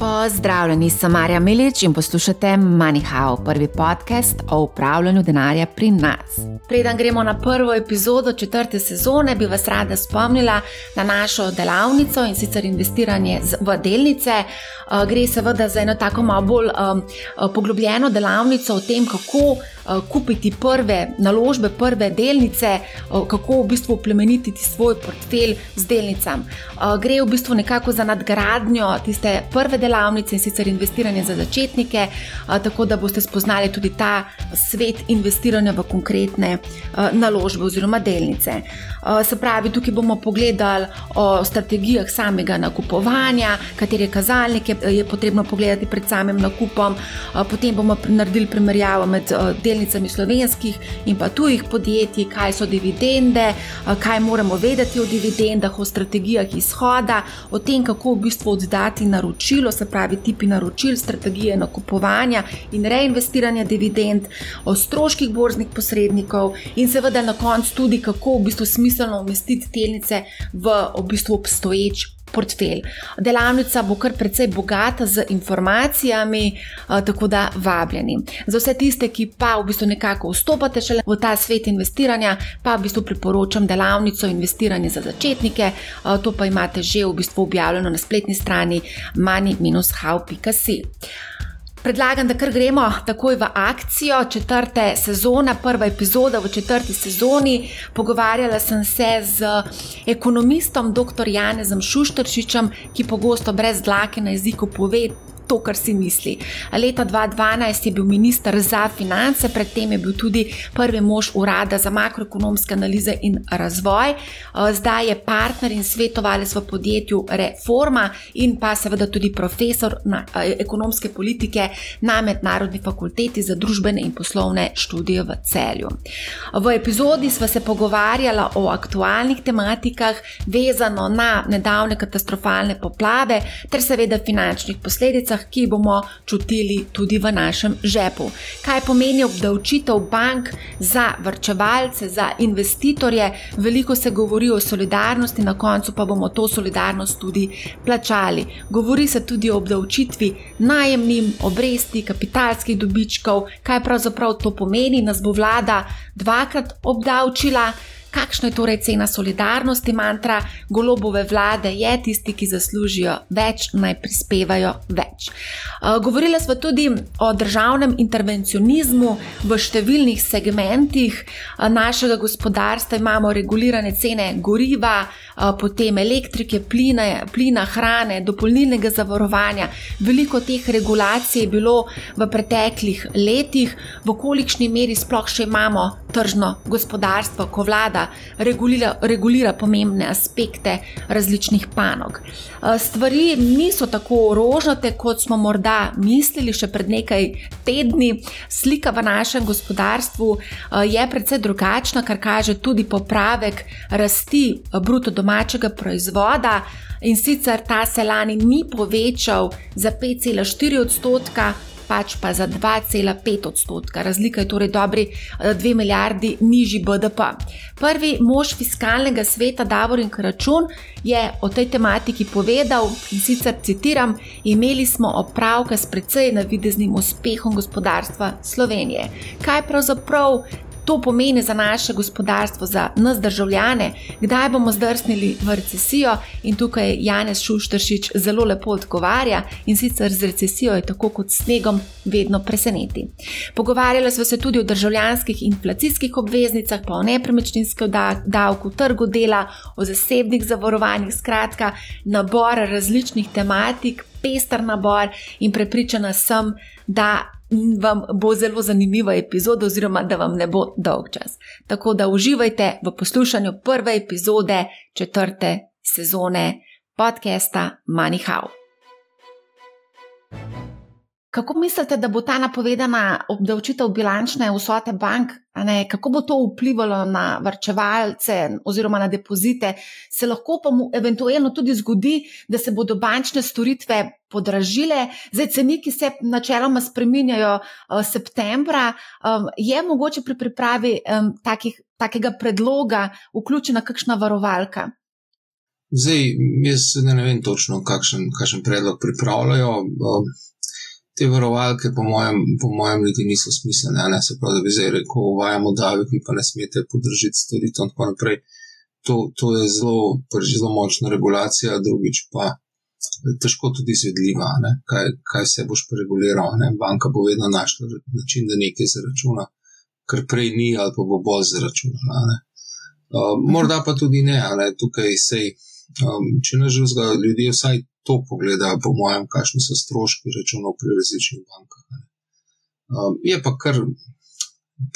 Pozdravljeni, sem Marja Milič in poslušate MoneyHow, prvi podcast o upravljanju denarja pri nas. Preden gremo na prvo epizodo četrte sezone, bi vas rada spomnila na našo delavnico in sicer investiranje v delnice. Eh, gre seveda za eno tako malo bolj um, poglobljeno delavnico o tem, kako Eh, kupiti prve naložbe, prve delnice, eh, kako v bistvu plemenititi svoj portfelj z delnicami. Eh, gre v bistvu nekako za nadgradnjo tiste prve delavnice in sicer investiranje za začetnike, tako da boste spoznali tudi ta svet investiranja v konkretne naložbe oziroma delnice. Se pravi, tukaj bomo pogledali o strategijah samega nakupovanja, katere kazalnike je potrebno pogledati pred samim nakupom, potem bomo naredili primerjavo med delnicami slovenskih in pa tujih podjetij, kaj so dividende, kaj moramo vedeti o dividendah, o strategijah izhoda, o tem, kako v bistvu oddati naročilo, se pravi, tipi naročil, strategije nakupovanja in reinvestiranja dividend, o stroških borznih posrednikov in seveda na koncu tudi, kako v bistvu smiselno umestiti delnice v, v bistvu obstoječ portfelj. Delavnica bo kar precej bogata z informacijami, tako da vabljeni. Za vse tiste, ki pa v bistvu nekako vstopate šele v ta svet investiranja, pa v bistvu priporočam delavnico investiranja za začetnike. To pa imate že v bistvu objavljeno na spletni strani money-how.com. Predlagam, da kar gremo takoj v akcijo četrte sezone, prva epizoda v četrti sezoni. Pogovarjala sem se z ekonomistom dr. Janezom Šuštršičem, ki pogosto brez dlake na jeziku pove to, kar si misli. Leta 2012 je bil ministr za finance, predtem je bil tudi prvi mož urada za makroekonomske analize in razvoj, zdaj je partner in svetovalec v podjetju Reforma in pa seveda tudi profesor na, eh, ekonomske politike na Mednarodni fakulteti za družbene in poslovne študije v celju. V epizodi smo se pogovarjali o aktualnih tematikah, vezano na nedavne katastrofalne poplave ter seveda finančnih posledicah obdavčitvah, ki bomo čutili tudi v našem žepu. Kaj pomeni obdavčitev bank za vrčevalce, za investitorje? Veliko se govori o solidarnosti, na koncu pa bomo to solidarnost tudi plačali. Govori se tudi o obdavčitvi najemnim, obresti, kapitalskih dobičkov, kaj pravzaprav to pomeni, nas bo vlada dvakrat obdavčila. Kakšna je torej cena solidarnosti, mantra golobove vlade, je tisti, ki zaslužijo več, naj prispevajo več. Uh, govorila smo tudi o državnem intervencionizmu v številnih segmentih uh, našega gospodarstva. Imamo regulirane cene goriva, uh, potem elektrike, plina, plina, hrane, dopolnilnega zavarovanja. Veliko teh regulacij je bilo v preteklih letih, v kolikšni meri sploh še imamo tržno gospodarstvo, ko vlada regulira, regulira pomembne aspekte različnih panog. Eh, stvari niso tako rožnate, kot smo morda mislili še pred nekaj tedni. Slika v našem gospodarstvu eh, je precej drugačna, kar kaže tudi popravek rasti eh, bruto domačega proizvoda. In sicer ta se lani ni povečal za 5,4 odstotka, pač pa za 2,5 odstotka. Razlika je torej dobri 2 eh, milijardi nižji BDP. Prvi mož fiskalnega sveta, Davorin Kračun, je o tej tematiki povedal in sicer citiram: Imeli smo opravka s precej navideznim uspehom gospodarstva Slovenije. Kaj pravzaprav to pomeni za naše gospodarstvo, za nas državljane, kdaj bomo zdrsnili v recesijo. In tukaj Janez Šuštršič zelo lepo odgovarja in sicer z recesijo je tako kot snegom vedno preseneti. Pogovarjali smo se tudi o državljanskih inflacijskih obveznicah, pa o nepremičninskem davku, trgu dela, o zasebnih zavarovanjih, skratka, nabor različnih tematik, pester nabor in prepričana sem, da vam bo zelo zanimiva epizoda, oziroma da vam ne bo dolg čas. Tako da uživajte v poslušanju prve epizode četrte sezone podcasta MoneyHow. Kako mislite, da bo ta napovedana obdavčitev bilančne vsote bank, ne, kako bo to vplivalo na vrčevalce oziroma na depozite? Se lahko pa mu eventualno tudi zgodi, da se bodo bančne storitve podražile, zdaj ceniki se načeloma spreminjajo uh, septembra. Um, je mogoče pri pripravi um, takih, takega predloga vključena kakšna varovalka? Zdaj, jaz ne vem točno, kakšen, kakšen predlog pripravljajo. Te varovalke, po mojem, po mojem, niti niso smiselne. Ne? Se pravi, da bi zdaj rekel, uvajamo davek, vi pa ne smete podržiti storitev in tako naprej. To, to je zelo, pač zelo močna regulacija, drugič pa težko tudi izvedljiva, kaj, kaj se boš reguliral. Ne? Banka bo vedno našla način, da nekaj zaračuna, kar prej ni, ali pa bo bolj zaračunala. Uh, morda pa tudi ne, ne? tukaj sej. Um, če ne že vzga, ljudje vsaj to pogledajo, po mojem, kakšni so stroški računov pri različnih bankah. Um, je pa kar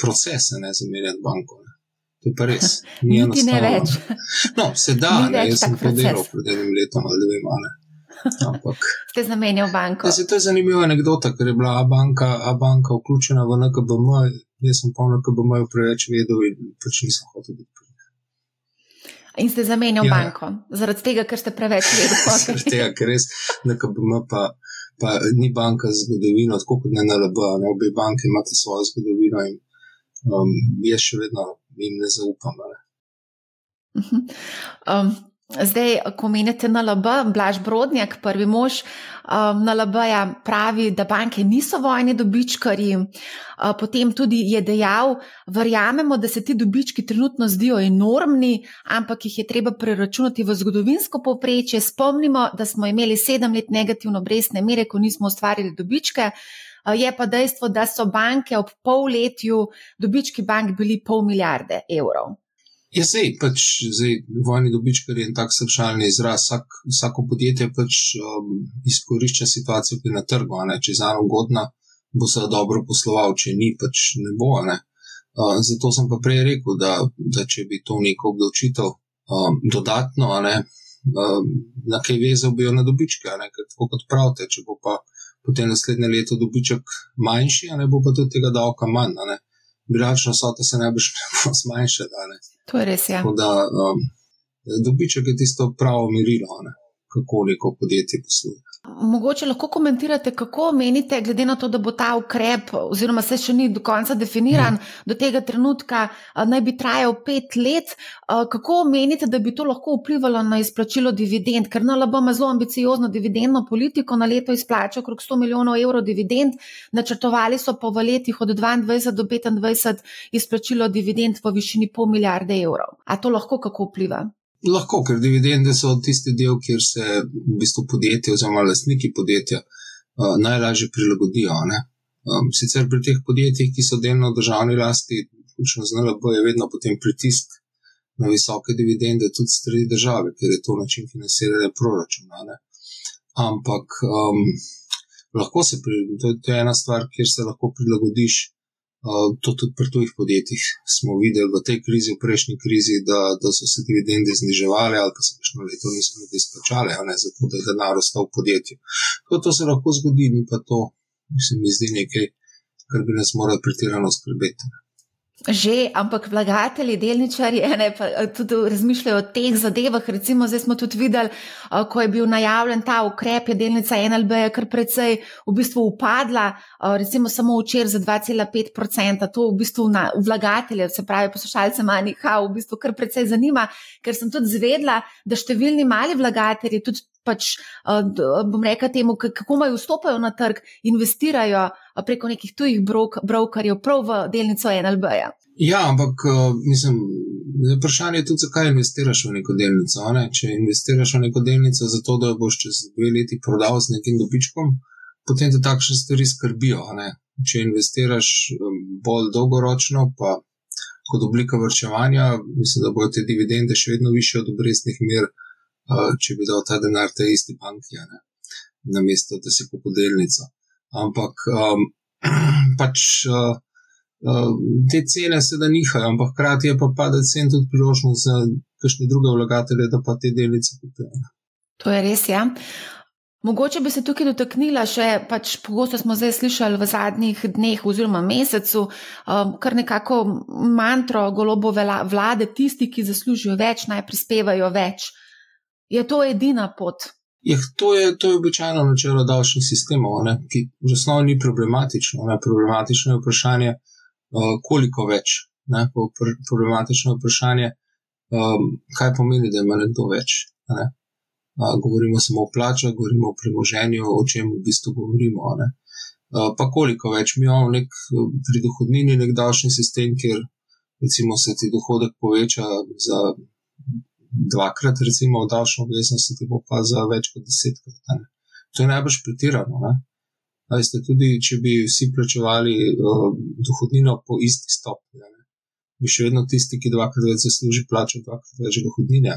proces, ne zamenjati banko. Ne. To je pa res. Ni ne več. No, se da, ne, jaz sem to delal pred enim letom ali dvema. Ne. Ampak. Ste zamenjal banko. Ja, to je zanimiva anekdota, ker je bila banka, A banka vključena v NKBM, jaz sem pa v NKBM preveč vedel in pač nisem hotel biti In ste zamenjali ja. banko, zaradi tega, ker ste preveč vedeli. zaradi tega, ker res NKBM pa, pa ni banka z zgodovino, tako kot ne NLB. Ne? Obe banke imate svojo zgodovino in um, jaz še vedno jim ne zaupam. Ne? Uh -huh. um, Zdaj, ko menite na LB, Blaž Brodnjak, prvi mož um, na LB, -ja, pravi, da banke niso vojni dobičkari. Uh, potem tudi je dejal, verjamemo, da se ti dobički trenutno zdijo enormni, ampak jih je treba preračunati v zgodovinsko povprečje. Spomnimo, da smo imeli sedem let negativno obrestne mere, ko nismo ustvarili dobičke. Uh, je pa dejstvo, da so banke ob polletju dobički bank bili pol milijarde evrov. Ja, sej, pač zdaj, vojni dobičkar je en tak srčalni izraz. Vsak, vsako podjetje pač um, izkorišča situacijo, ki je na trgu. Če je zano ugodna, bo se dobro posloval, če ni, pač ne bo. Ne? Uh, zato sem pa prej rekel, da, da če bi to neko obdavčitev um, dodatno, ne, um, na kaj vezal bi jo na dobičke. Tako kot pravite, če bo pa potem naslednje leto dobiček manjši, ne bo pa tudi tega davka manj. Bilančna sota se ne bo zmanjšala. To je res. Ja. Da, um, dobiček je tisto pravo merilo, ne? kako neko podjetje posluje. Mogoče lahko komentirate, kako menite, glede na to, da bo ta ukrep, oziroma se še ni do konca definiran, ja. do tega trenutka naj bi trajal pet let. Kako menite, da bi to lahko vplivalo na izplačilo dividend? Ker NLB ima zelo ambiciozno dividendno politiko, na leto izplača okrog 100 milijonov evrov dividend, načrtovali so pa v letih od 22 do 25 izplačilo dividend v višini pol milijarde evrov. A to lahko kako vpliva? Lahko, ker dividende so tisti del, kjer se v bistvu podjetje oziroma lastniki podjetja uh, najlažje prilagodijo. Um, sicer pri teh podjetjih, ki so delno v državni lasti, vključno z NLB, je vedno potem pritisk na visoke dividende tudi strani države, ker je to način financiranja proračuna. Ne? Ampak um, lahko se pri, to, to je ena stvar, kjer se lahko prilagodiš. To tudi pri tujih podjetjih smo videli v tej krizi, v prejšnji krizi, da, da so se dividende zniževale ali pa se kakšno leto niso niti izplačale, zato da je denar ostal v podjetju. To, to se lahko zgodi, ni pa to, se mi zdi nekaj, kar bi nas morali pretirano skrbeti. Že, ampak vlagatelji, delničari, ne, pa eh, tudi razmišljajo o teh zadevah. Recimo, zdaj smo tudi videli, eh, ko je bil najavljen ta ukrep, je delnica NLB kar precej v bistvu upadla, eh, recimo samo včeraj za 2,5%. To v bistvu na vlagatelje, se pravi poslušalce Manjha, v bistvu kar precej zanima, ker sem tudi zvedla, da številni mali vlagatelji tudi pač, bom rekla temu, kako imajo vstopajo na trg, investirajo preko nekih tujih brokerjev, prav v delnico NLB. -ja. Ampak mislim, vprašanje je tudi, zakaj investiraš v neko delnico. Ne? Če investiraš v neko delnico zato, da jo boš čez dve leti prodal z nekim dobičkom, potem te takšne stvari skrbijo. Ne? Če investiraš bolj dolgoročno, pa kot oblika vrčevanja, mislim, da bodo te dividende še vedno više od obrestnih mer, če bi dal ta denar tej isti banki, na mesto, da si kupil delnico. Ampak um, pač uh, te cene se da nihajo, ampak hkrati je pa pade cen tudi priložnost za kakšne druge vlagatelje, da pa te delnice kupijo. To je res, ja. Mogoče bi se tukaj dotaknila še, pač pogosto smo zdaj slišali v zadnjih dneh oziroma mesecu, um, kar nekako mantro golobove vlade, tisti, ki zaslužijo več, naj prispevajo več. Je to edina pot? Je, to, je, to je običajno načelo davčnih sistemov, ne, ki v osnovi ni problematično. Ne. Problematično je vprašanje, uh, koliko več. Ne. Problematično je vprašanje, um, kaj pomeni, da ima nekdo več. Ne? Govorimo samo o plačah, govorimo o premoženju, o čem v bistvu govorimo. Ne? Pa koliko več mi imamo nek, pri dohodnini, nek davčni sistem, kjer recimo se ti dohodek poveča za dvakrat, recimo v davčno obveznosti, ti bo pa za več kot desetkrat. Ne? To je najbrž pretirano. Ne? Veste, tudi če bi vsi plačevali uh, dohodnino po isti stopni, bi še vedno tisti, ki dvakrat več zasluži, plačal dvakrat več dohodnine.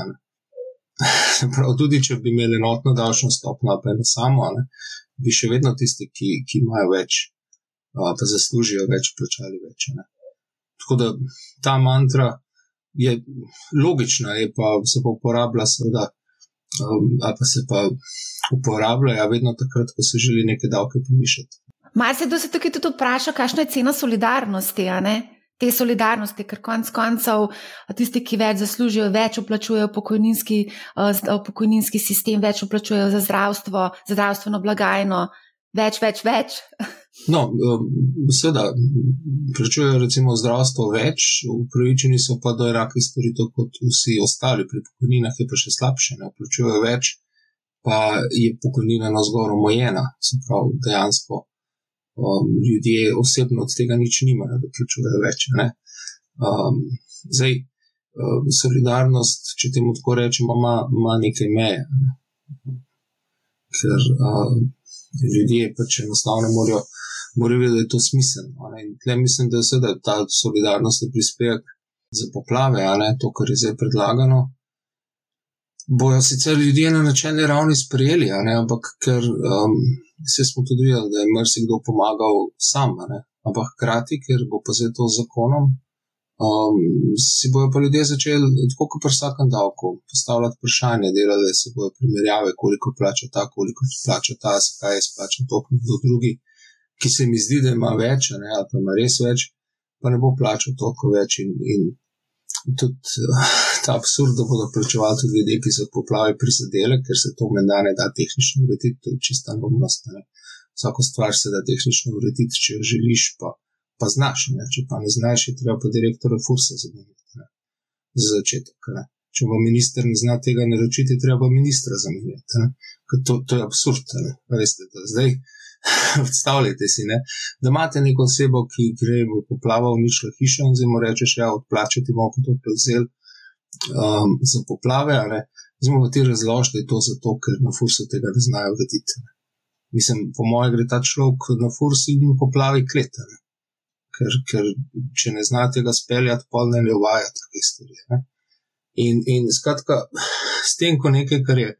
Prav, tudi če bi imeli enotno davčno stopno, pa eno samo, ne, bi še vedno tisti, ki, ki imajo več, uh, pa zaslužijo več, plačali več. Ne. Tako da ta mantra je logična, je pa se pa uporablja, seveda, um, ali pa se pa uporabljajo, ja, vedno takrat, ko se želi neke davke povišati. Mar se do se tukaj tudi vpraša, kakšna je cena solidarnosti, te solidarnosti, ker konec koncev tisti, ki več zaslužijo, več uplačujejo pokojninski, uh, pokojninski sistem, več uplačujejo za zdravstvo, za zdravstveno blagajno, več, več, več. No, um, seveda, plačujejo recimo zdravstvo več, upravičeni so pa do enakih storitev kot vsi ostali, pri pokojninah je pa še slabše, ne plačujejo več, pa je pokojnina na zgor omojena, se pravi, dejansko um, ljudje osebno od tega nič nimajo, da plačujejo več. Um, zdaj, um, solidarnost, če temu tako rečemo, ima, ima nekaj meje. Ne? Ker um, ljudje pač enostavno morajo morajo vedeti, da je to smiselno. Tle mislim, da je sedaj ta solidarnostni prispevek za poplave, ne to, kar je zdaj predlagano. Bojo sicer ljudje na načelni ravni sprejeli, ne, ampak ker um, se smo tudi videli, da je marsikdo pomagal sam, ne, ampak hkrati, ker bo pa zdaj to z zakonom, um, si bojo pa ljudje začeli, tako kot pri vsakem davku, postavljati vprašanje, delali se bojo primerjave, koliko plača ta, koliko plača ta, zakaj je splačen to, kdo drugi ki se mi zdi, da ima več, ne, ali pa ima res več, pa ne bo plačal toliko več. In, in tudi ta absurd, da bodo plačevali tudi ljudje, ki so poplavili prizadele, ker se to menda ne da tehnično urediti, to je čista neumnost. Ne. Vsako stvar se da tehnično urediti, če jo želiš, pa, pa znaš. Ne. Če pa ne znaš, je treba pa direktorja Fursa zamenjati. Za začetek. Ne. Če pa minister ne zna tega naročiti, treba ministra zamenjati. To, to je absurd. Veste, zdaj, Predstavljajte si, ne? da imate neko osebo, ki gre v poplavo, uničila hišo in zdaj mu rečeš, ja, odplačati bomo to prevzel um, za poplave. Zdaj mu ti razloži, da je to zato, ker na fursu tega ne znajo urediti. Mislim, po mojem, gre ta človek na furs in jim poplavi kleta. Ker, ker če ne znate tega speljati, pol ne le uvaja take stvari. Ne? In, in skratka, s tem, ko nekaj, kar je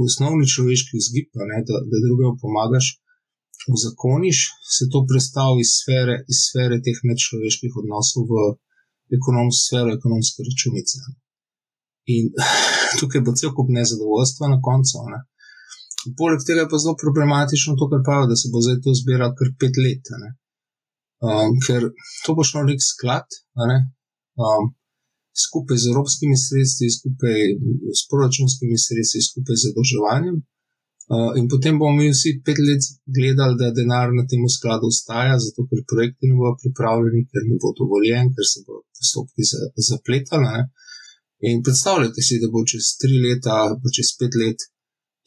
osnovni človeški vzgib, da, da drugemu pomagaš, uzakoniš, se to predstavi iz sfere, iz sfere teh medčloveških odnosov v ekonomsko sfero, ekonomske računice. In tukaj bo cel kup nezadovoljstva na koncu. Ne. Poleg tega je pa zelo problematično to, kar pravijo, da se bo zdaj to zbiralo kar pet let. Um, ker to bo šlo nek sklad, ne, um, skupaj z evropskimi sredstvi, skupaj s proračunskimi sredstvi, skupaj z zadolževanjem. Uh, in potem bomo mi vsi pet let gledali, da denar na tem skladu ostaja, zato ker projekti ne bodo pripravljeni, ker ne bo dovoljen, ker se bodo postopki za, zapletali. Ne? In predstavljajte si, da bo čez tri leta, pa čez pet let,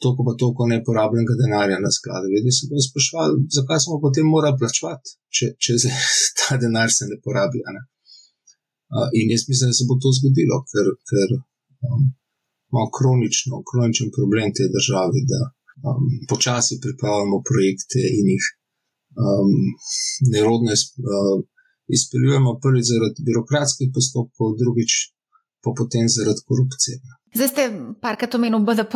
toliko pa toliko neporabljenega denarja na skladu. Ljudje se bodo sprašvali, zakaj smo potem morali plačevati, če, če ta denar se ne porabi. Ne? Uh, in jaz mislim, da se bo to zgodilo, ker, ker um, imamo kronično, kroničen problem te države um, počasi pripravljamo projekte in jih um, nerodno uh, izpeljujemo, prvič zaradi birokratskih postopkov, drugič pa potem zaradi korupcije. Zdaj ste parkrat omenili BDP,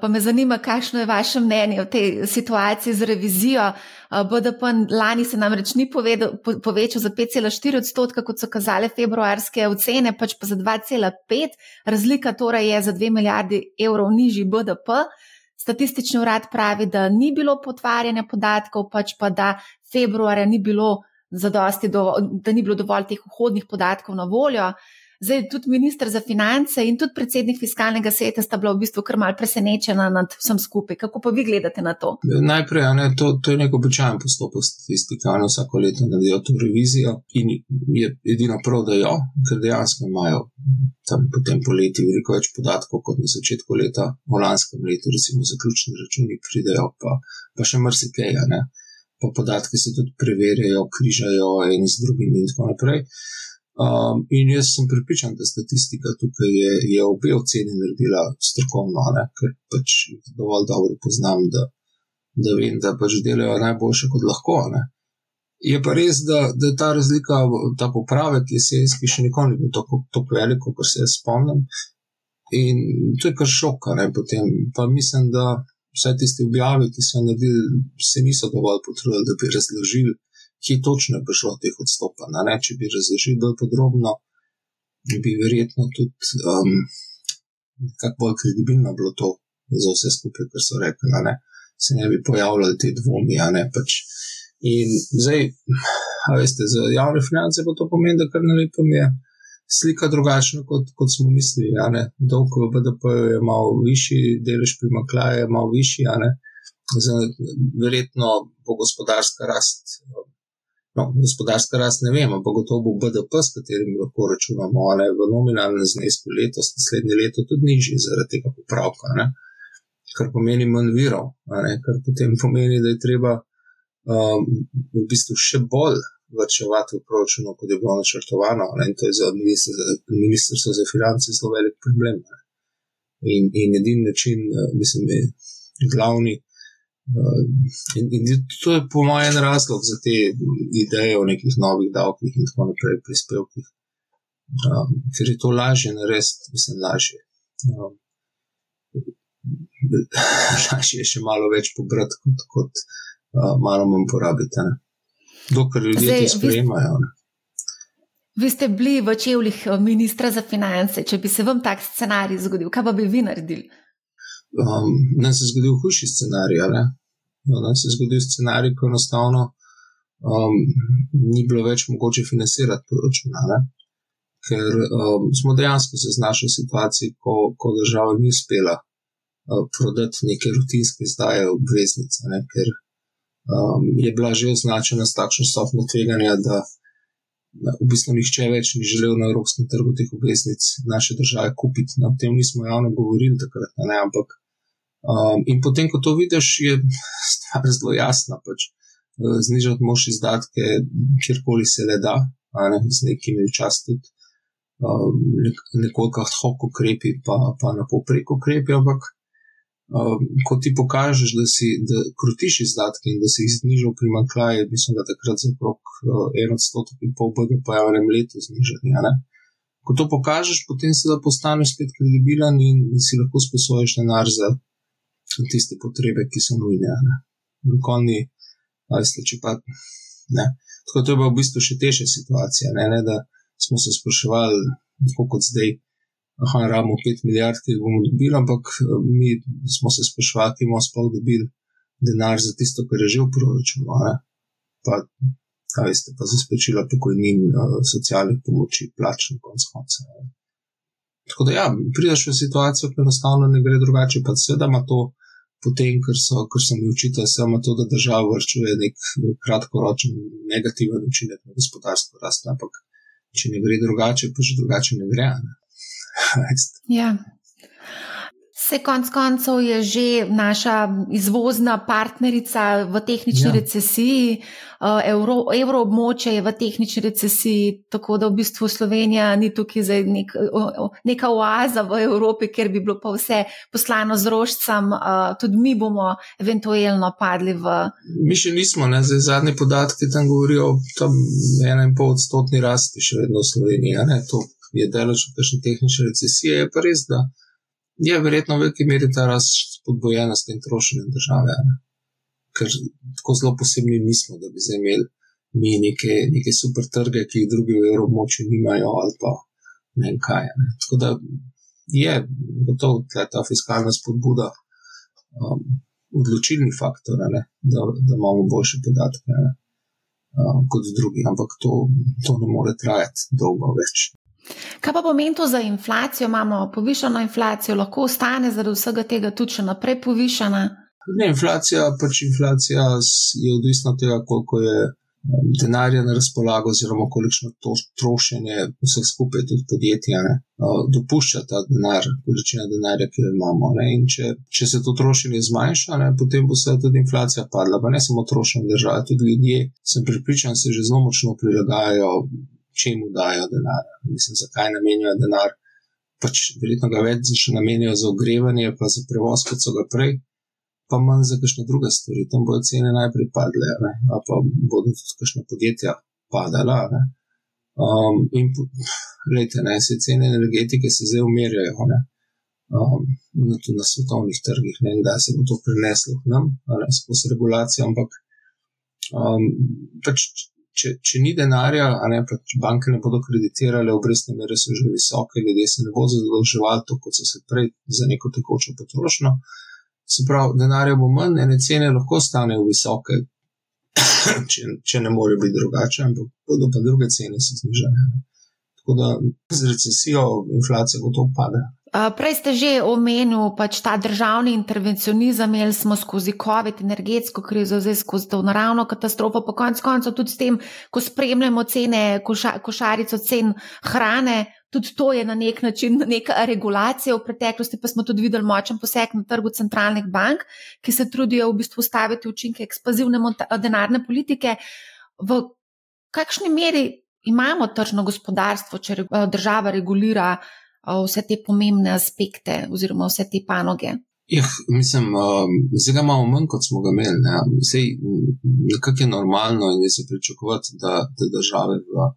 pa me zanima, kakšno je vaše mnenje o tej situaciji z revizijo. BDP lani se nam reč ni povedal, po, povečal za 5,4 odstotka, kot so kazale februarske ocene, pač pa za 2,5. Razlika torej je za 2 milijardi evrov nižji BDP. Statistični urad pravi, da ni bilo potvarjanja podatkov, pač pa da februarja ni bilo zadosti, do, da ni bilo dovolj teh vhodnih podatkov na voljo. Zdaj, tudi ministr za finance in tudi predsednik fiskalnega sveta sta bila v bistvu kar mal presenečena nad vsem skupaj. Kako pa vi gledate na to? Najprej, ne, to, to je nek običajen postopek statistike, oni vsako leto naredijo to revizijo in je edino prav, da jo, ker dejansko imajo tam potem poleti veliko več podatkov kot na začetku leta, v lanskem letu, recimo zaključni računi pridejo, pa, pa še marsikaj, pa podatki se tudi preverjajo, križajo in z drugimi in tako naprej. Um, in jaz sem pripričan, da statistika tukaj je, je obe oceni naredila strokovno, ne? ker pač dovolj dobro poznam, da, da vem, da pač delajo najboljše, kot lahko. Ne? Je pa res, da, da ta razlika, ta popravek jesenski še nikoli ni bil tako, tako velik, kot se jaz spomnim. In to je kar šok, ne potem. Pa mislim, da vse tiste objave, ki so naredili, se niso dovolj potrudili, da bi razložili ki točno je prišlo teh odstopanj. Če bi razložil bolj podrobno, bi verjetno tudi um, kako bolj kredibilno bilo to za vse skupaj, kar so rekli, ne? se ne bi pojavljali te dvomi. Pač. In zdaj, veste, za javne finance pa to pomeni, da kar na lepo je. Slika drugačna, kot, kot smo mislili. Dolg v BDP je malo višji, delež primaklaja je malo višji, verjetno bo gospodarska rast No, gospodarska rast ne vem, ampak gotovo bo BDP, s katerim lahko računamo, ali v nominalnem znesku letos, naslednje leto, tudi nižji zaradi tega popravka, ne? kar pomeni manj virov, kar potem pomeni, da je treba um, v bistvu še bolj vrčevati v proračunu, kot je bilo načrtovano. Ne? In to je za ministrstvo za finance zelo velik problem. In, in edini način, mislim, je glavni. In, in to je po mojem razlog za te ideje o nekih novih davkih in tako naprej, prispevkih. Um, ker je to lažje narediti, mislim, lažje. Um, lažje je še malo več pobrati, kot, kot uh, malo manj porabiti. Ne? Dokler ljudje Zdaj, to sprejemajo. Vi, vi ste bili v čevljih uh, ministra za finance. Če bi se vam tak scenarij zgodil, kaj pa bi vi naredili? Um, nam se je zgodil hujši scenarij. No, nam se je zgodil scenarij, ko enostavno um, ni bilo več mogoče financirati proračuna. Ne? Ker um, smo dejansko se znašli v situaciji, ko, ko država ni uspela uh, prodati neke rutinske izdaje obveznic, ne? ker um, je bila že označena s takšno stopno tveganja, da v bistvu nihče več ni želel na evropskem trgu teh obveznic naše države kupiti. No, o tem nismo javno govorili takrat, ne? ampak. Um, in potem, ko to vidiš, je stvar zelo jasna. Pač, uh, znižati moš izdatke, kjerkoli se le da, ne, z nekimi včasih tudi um, nekoliko hoho ukrepi, pa, pa na poprek ukrepi. Ampak, um, ko ti pokažeš, da si da krutiš izdatke in da si jih znižal primankljaje, mislim, da takrat za okrog uh, en odstotek in pol BDP v enem letu znižati. Ko to pokažeš, potem se da postaneš spet kredibilen in, in si lahko sposobiš denar za tiste potrebe, ki so nujne. Nikoli, veste, če pa ne. Tako to je bila v bistvu še težja situacija, ne, ne, da smo se spraševali, tako kot zdaj, da imamo 5 milijard, ki jih bomo dobili, ampak mi smo se spraševali, ki bomo sploh dobili denar za tisto, kar je že v proračunu. Pa, kaj veste, pa za splačila pokojnin, socialnih pomoči, plač na koncu konca. Tako da, ja, prideš v situacijo, ki enostavno ne gre drugače, pa seveda ima to potem, ker so, ker so mi učitelji, samo to, da država vrčuje nek kratkoročen negativen učinek na gospodarsko rast. Ampak, če ne gre drugače, pa že drugače ne gre. Ne? ja. Se konc koncev je že naša izvozna partnerica v tehnični ja. recesiji, eh, Euro, evroobmočje je v tehnični recesiji, tako da v bistvu Slovenija ni tukaj za nek, neka oaza v Evropi, ker bi bilo pa vse poslano z rožcem, eh, tudi mi bomo eventualno padli v. Mi še nismo, ne? zdaj zadnji podatki tam govorijo o tam 1,5 odstotni rasti še vedno v Sloveniji, ne? to je delež v tehnični recesiji, je pa res, da je verjetno v veliki meri ta rast spodbojena s tem trošenjem države. Ne? Ker tako zelo posebni nismo, da bi zdaj imeli mi neke, neke super trge, ki jih drugi v evromočju nimajo, ali pa ne vem kaj. Ne? Tako da je gotovo ta fiskalna spodbuda um, odločilni faktor, da, da imamo boljše podatke um, kot drugi, ampak to, to ne more trajati dolgo več. Kaj pa pomeni to za inflacijo? Imamo povišeno inflacijo, lahko ostane zaradi vsega tega tudi še naprej povišena? Ne, inflacija, pač inflacija je odvisna od tega, koliko je um, denarja na razpolago, oziroma kolikšno to trošenje vseh skupaj, tudi podjetja, ne, dopušča ta denar, količina denarja, ki jo imamo. Ne, in če, če se to trošenje zmanjša, ne, potem bo se tudi inflacija padla. Pa ne samo trošenje države, tudi ljudje, sem pripričan, se že zelo močno prilagajajo čemu dajo denar, mislim, zakaj namenjajo denar. Pač verjetno ga več namenijo za ogrevanje, pa za prevoz, kot so ga prej, pa manj za kakšne druge stvari. Tam bodo cene najprej padle, ne? a pa bodo tudi kakšne podjetja padala. Um, in gledajte, ne, se cene energetike se zdaj umirjajo, ne, um, tudi na svetovnih trgih, ne, da se bo to preneslo k nam, ne, skozi regulacijo, ampak um, pač če, če ni denarja, ne, banke ne bodo kreditirale, obrestne mere so že visoke, ljudje se ne bodo zadolževali tako, kot so se prej za neko tekočo potrošnjo. Se pravi, denarja bo manj, ene cene lahko stanejo visoke, če, če ne more biti drugače, ampak bodo pa druge cene se znižale. Tako da z recesijo inflacija gotovo pada. Prej ste že omenili pač ta državni intervencionizem, imeli smo skozi COVID, energetsko krizo, zdaj skozi to naravno katastrofo, pa konec koncev tudi s tem, ko spremljamo cene, koša, košarico cen hrane, tudi to je na nek način neka regulacija. V preteklosti pa smo tudi videli močen poseg na trgu centralnih bank, ki se trudijo v bistvu staviti učinke ekspanzivne denarne politike. V kakšni meri imamo tržno gospodarstvo, če država regulira? Vse te pomembne aspekte oziroma vse te panoge? Ja, mislim, zdaj ga imamo manj, kot smo ga imeli. Ne. Sej, nekako je normalno in je se pričakovati, da, da države v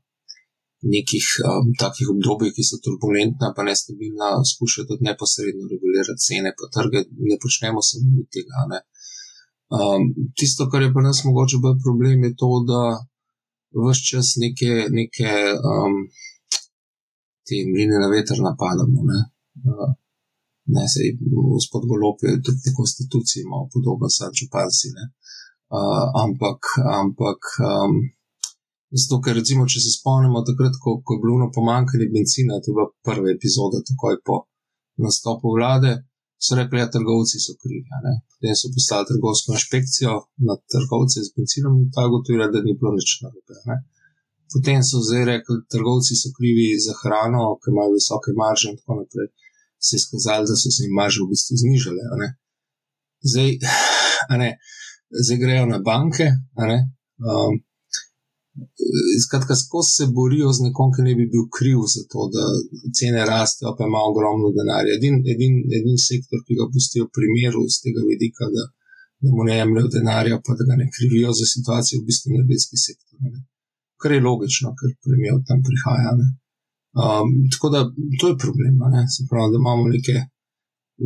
nekih um, takih obdobjih, ki so turbulentna, pa nestabilna, skušajo tudi neposredno regulirati cene, pa trge. Ne počnemo samo mi tega. Um, tisto, kar je pri nas mogoče bolj problem, je to, da vse čas neke. neke um, te mline na veter napadamo. Ne, uh, ne se gospod Golop je tudi po konstituciji malo podoben, sad čupanci. Uh, ampak, ampak um, zato, ker recimo, če se spomnimo takrat, ko, ko je bilo pomankanje benzina, to je bila prva epizoda, takoj po nastopu vlade. So rekli, da ja, trgovci so krivi. Potem so poslali trgovsko inšpekcijo na trgovce z benzinom in ta gotovila, da ni bilo nič narobe. Potem so zdaj rekli, da trgovci so krivi za hrano, ker imajo visoke marže in tako naprej. Se je skazalo, da so se jim marže v bistvu znižale. Zdaj, zdaj grejo na banke. Um, skratka, skozi se borijo z nekom, ki ne bi bil kriv za to, da cene rastejo, pa ima ogromno denarja. Edin, edin, edin sektor, ki ga pustijo v primeru z tega vidika, da, da mu ne jemljajo denarja, pa da ga ne krivijo za situacijo, v bistvu energetski sektor. Ne kar je logično, ker premijo tam prihaja. Um, tako da to je problem, se pravi, da imamo neke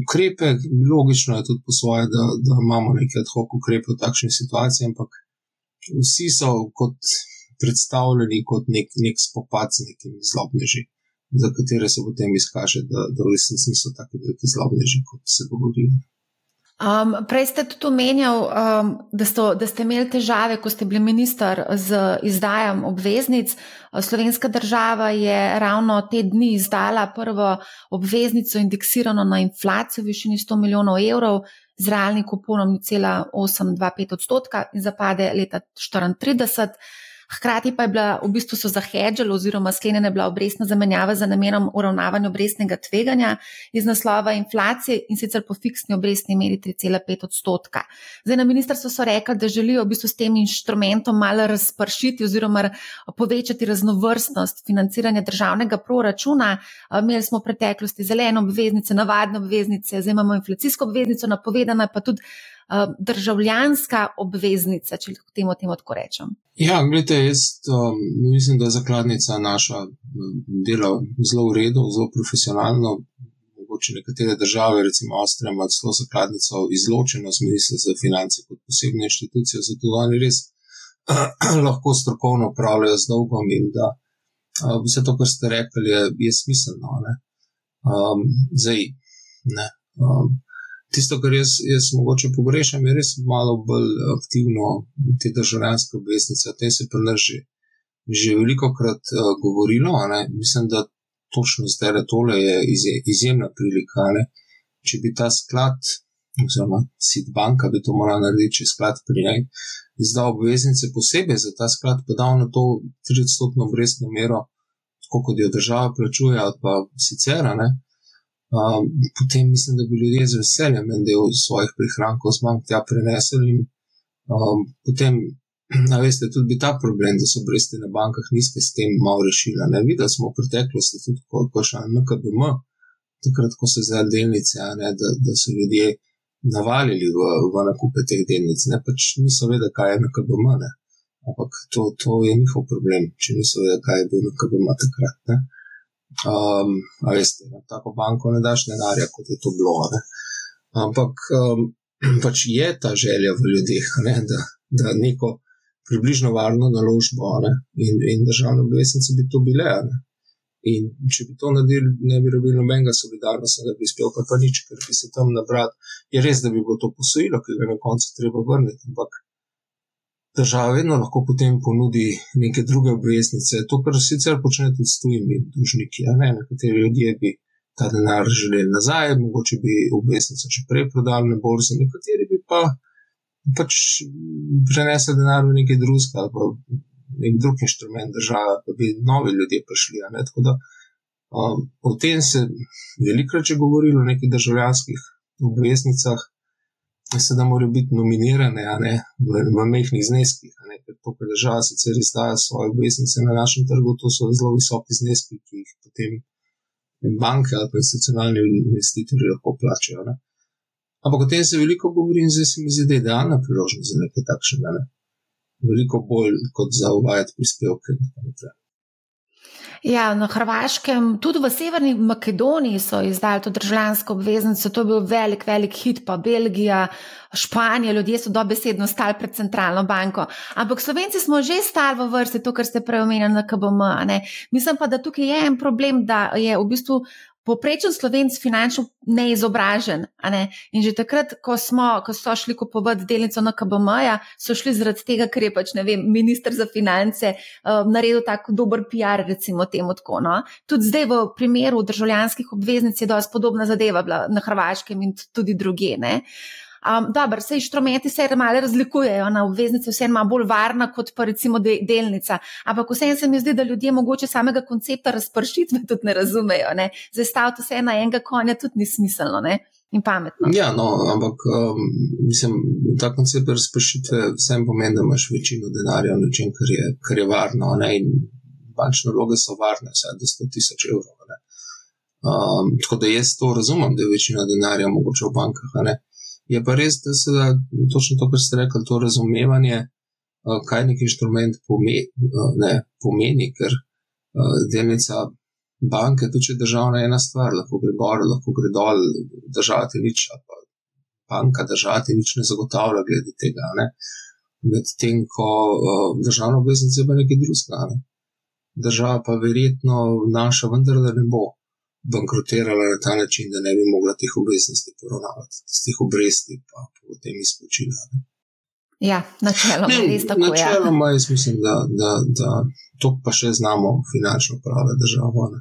ukrepe, logično je tudi po svoje, da, da imamo neke ad hoc ukrepe v takšni situaciji, ampak vsi so kot predstavljeni kot nek, nek spopad z nekimi zlobneži, za katere se potem izkaže, da, da v resnici niso tako veliki zlobneži, kot se govorijo. Um, prej ste tudi omenjali, um, da, da ste imeli težave, ko ste bili minister z izdajanjem obveznic. Slovenska država je ravno te dni izdala prvo obveznico indeksirano na inflacijo v višini 100 milijonov evrov z realnim kuponom 0,825 odstotka in zapade leta 2034. Hkrati pa je bila v bistvu so zahedžali oziroma sklenjena bila obrestna zamenjava za namenom uravnavanja obrestnega tveganja iz naslova inflacije in sicer po fiksni obrestni meri 3,5 odstotka. Zdaj na ministrstvu so rekli, da želijo v bistvu s tem inštrumentom malo razpršiti oziroma povečati raznovrstnost financiranja državnega proračuna. Imeli smo v preteklosti zelene obveznice, navadne obveznice, zdaj imamo inflacijsko obveznico, napovedana pa tudi državljanska obveznica, če lahko temu, temu tako rečem. Ja, gledajte, jaz um, mislim, da je zakladnica naša dela zelo v redu, zelo profesionalno. Mogoče nekatere države, recimo Avstrija, imajo zelo zakladnico izločeno z ministrstva za finance kot posebno inštitucijo, zato oni res lahko strokovno upravljajo z dolgom in da uh, vse to, kar ste rekli, je, je smiselno. Um, zdaj, ne. Um, tisto, kar jaz, jaz mogoče pogrešam, je res malo bolj aktivno te državljanske obveznice. O tem se pri nas že, že veliko krat uh, govorilo. Mislim, da točno zdaj, tole je izjemna prilika. Ne? Če bi ta sklad, oziroma sit banka, bi to morala narediti, če sklad pri njej izdal obveznice posebej za ta sklad, pa dal na to 30-stotno obrestno mero, tako kot jo država plačuje, ali pa sicer. Um, potem mislim, da bi ljudje z veseljem en del svojih prihrankov z bank tja prenesli in um, potem A veste, tudi bi ta problem, da so obresti na bankah nizke, s tem malo rešila. Ne videli smo v preteklosti, tudi ko je šla na KBM, takrat, ko so zdaj delnice, ne, da, da so ljudje navalili v, v nakupe teh delnic. Ne pač niso vedeli, kaj je na KBM. Ne. Ampak to, to je njihov problem, če niso vedeli, kaj je bil na KBM takrat. Ne. Um, veste, na tako banko ne daš denarja, kot je to bilo. Ne. Ampak um, pač je ta želja v ljudeh, ne, da, da neko približno varno naložbo in, in državne obveznice bi to bile. Ne? In če bi to naredili, ne bi rabili nobenega solidarnostnega prispevka, pa nič, ker bi se tam nabral. Je res, da bi bilo to posojilo, ki ga na koncu treba vrniti, ampak država vedno lahko potem ponudi neke druge obveznice. To, kar sicer počne tudi s tujimi dužniki, ne nekateri ljudje bi ta denar želeli nazaj, mogoče bi obveznico še prej prodali na borzi, nekateri bi pa pač prenesel denar v nekaj drugega ali pa nek drug inštrument države, da bi novi ljudje prišli. Tako da um, o tem se velikokrat že govorilo o nekih državljanskih obveznicah, se da morajo biti nominirane ne, v, v mehkih zneskih. Ker to, kar država sicer izdaja svoje obveznice na našem trgu, to so zelo visoki zneski, ki jih potem banke ali pa institucionalni investitorji lahko plačajo. Ne. Ampak o tem se veliko govori in zdaj se mi zdi, da je idealna priložnost za nekaj takšnega. Ne? Veliko bolj kot za uvajati prispevke in tako naprej. Ja, na Hrvaškem, tudi v Severni Makedoniji so izdali to državljansko obveznico, to je bil velik, velik hit, pa Belgija, Španija, ljudje so dobesedno stali pred centralno banko. Ampak Slovenci smo že stali v vrsti, to, kar ste prej omenjali na KBM. Mislim pa, da tukaj je en problem, da je v bistvu Poprečen slovenc finančno neizobražen. Ne? In že takrat, ko, smo, ko so šli kupovati delnico na KBM, so šli zaradi tega, ker je pač, ne vem, ministr za finance uh, naredil tako dober PR, recimo temu tako. No? Tudi zdaj v primeru državljanskih obveznic je dosti podobna zadeva na Hrvaškem in tudi druge. Uh, Um, Dobro, se inštrumenti se malo razlikujejo, na obveznici vse ima bolj varna kot pa recimo de, delnica. Ampak vseeno se mi zdi, da ljudje mogoče samega koncepta razpršitve tudi ne razumejo. Ne? Zdaj staviti vse na enega konja tudi ni smiselno ne? in pametno. Ja, no, ampak um, mislim, ta koncept razpršitve vsem pomeni, da imaš večino denarja v nečem, kar je, kar je varno. Ne? In bančne vloge so varne, vsaj do 100 tisoč evrov. Um, tako da jaz to razumem, da je večina denarja mogoče v bankah. Je pa res, da se da točno to, kar ste rekli, to razumevanje, eh, kaj nek inštrument pomeni, eh, ne, pomeni ker eh, delnica banke, tudi če je državna ena stvar, lahko gre gor, lahko gre dol, držati nič, pa banka držati nič ne zagotavlja glede tega. Ne. Medtem ko državna obveznica je pa nekaj drugega. Ne. Država pa verjetno naša vendarle ne bo bankrotirala na ta način, da ne bi mogla teh obveznosti poravnavati, tistih obresti pa potem izplačila. Ja, načeloma je res tako. Ja. Načeloma jaz mislim, da, da, da to pa še znamo finančno prava država. Ne?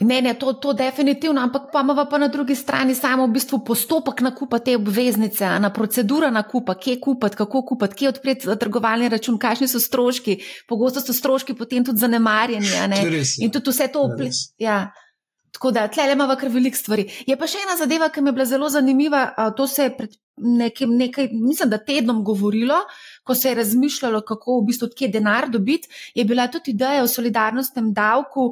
Ne, ne, to, to definitivno, ampak pa imamo pa na drugi strani samo v bistvu postopek nakupa te obveznice, na procedura nakupa, kje kupiti, kako kupiti, kje odpreti trgovalni račun, kakšni so stroški, pogosto so stroški potem tudi zanemarjeni. In tudi vse to vpliva. Tako da tle imamo kar veliko stvari. Je pa še ena zadeva, ki mi je bila zelo zanimiva. To se je pred nekim, nekaj, mislim, da tednom govorilo, ko se je razmišljalo, kako v bistvu odkje denar dobiti. Je bila tudi ideja o solidarnostnem davku,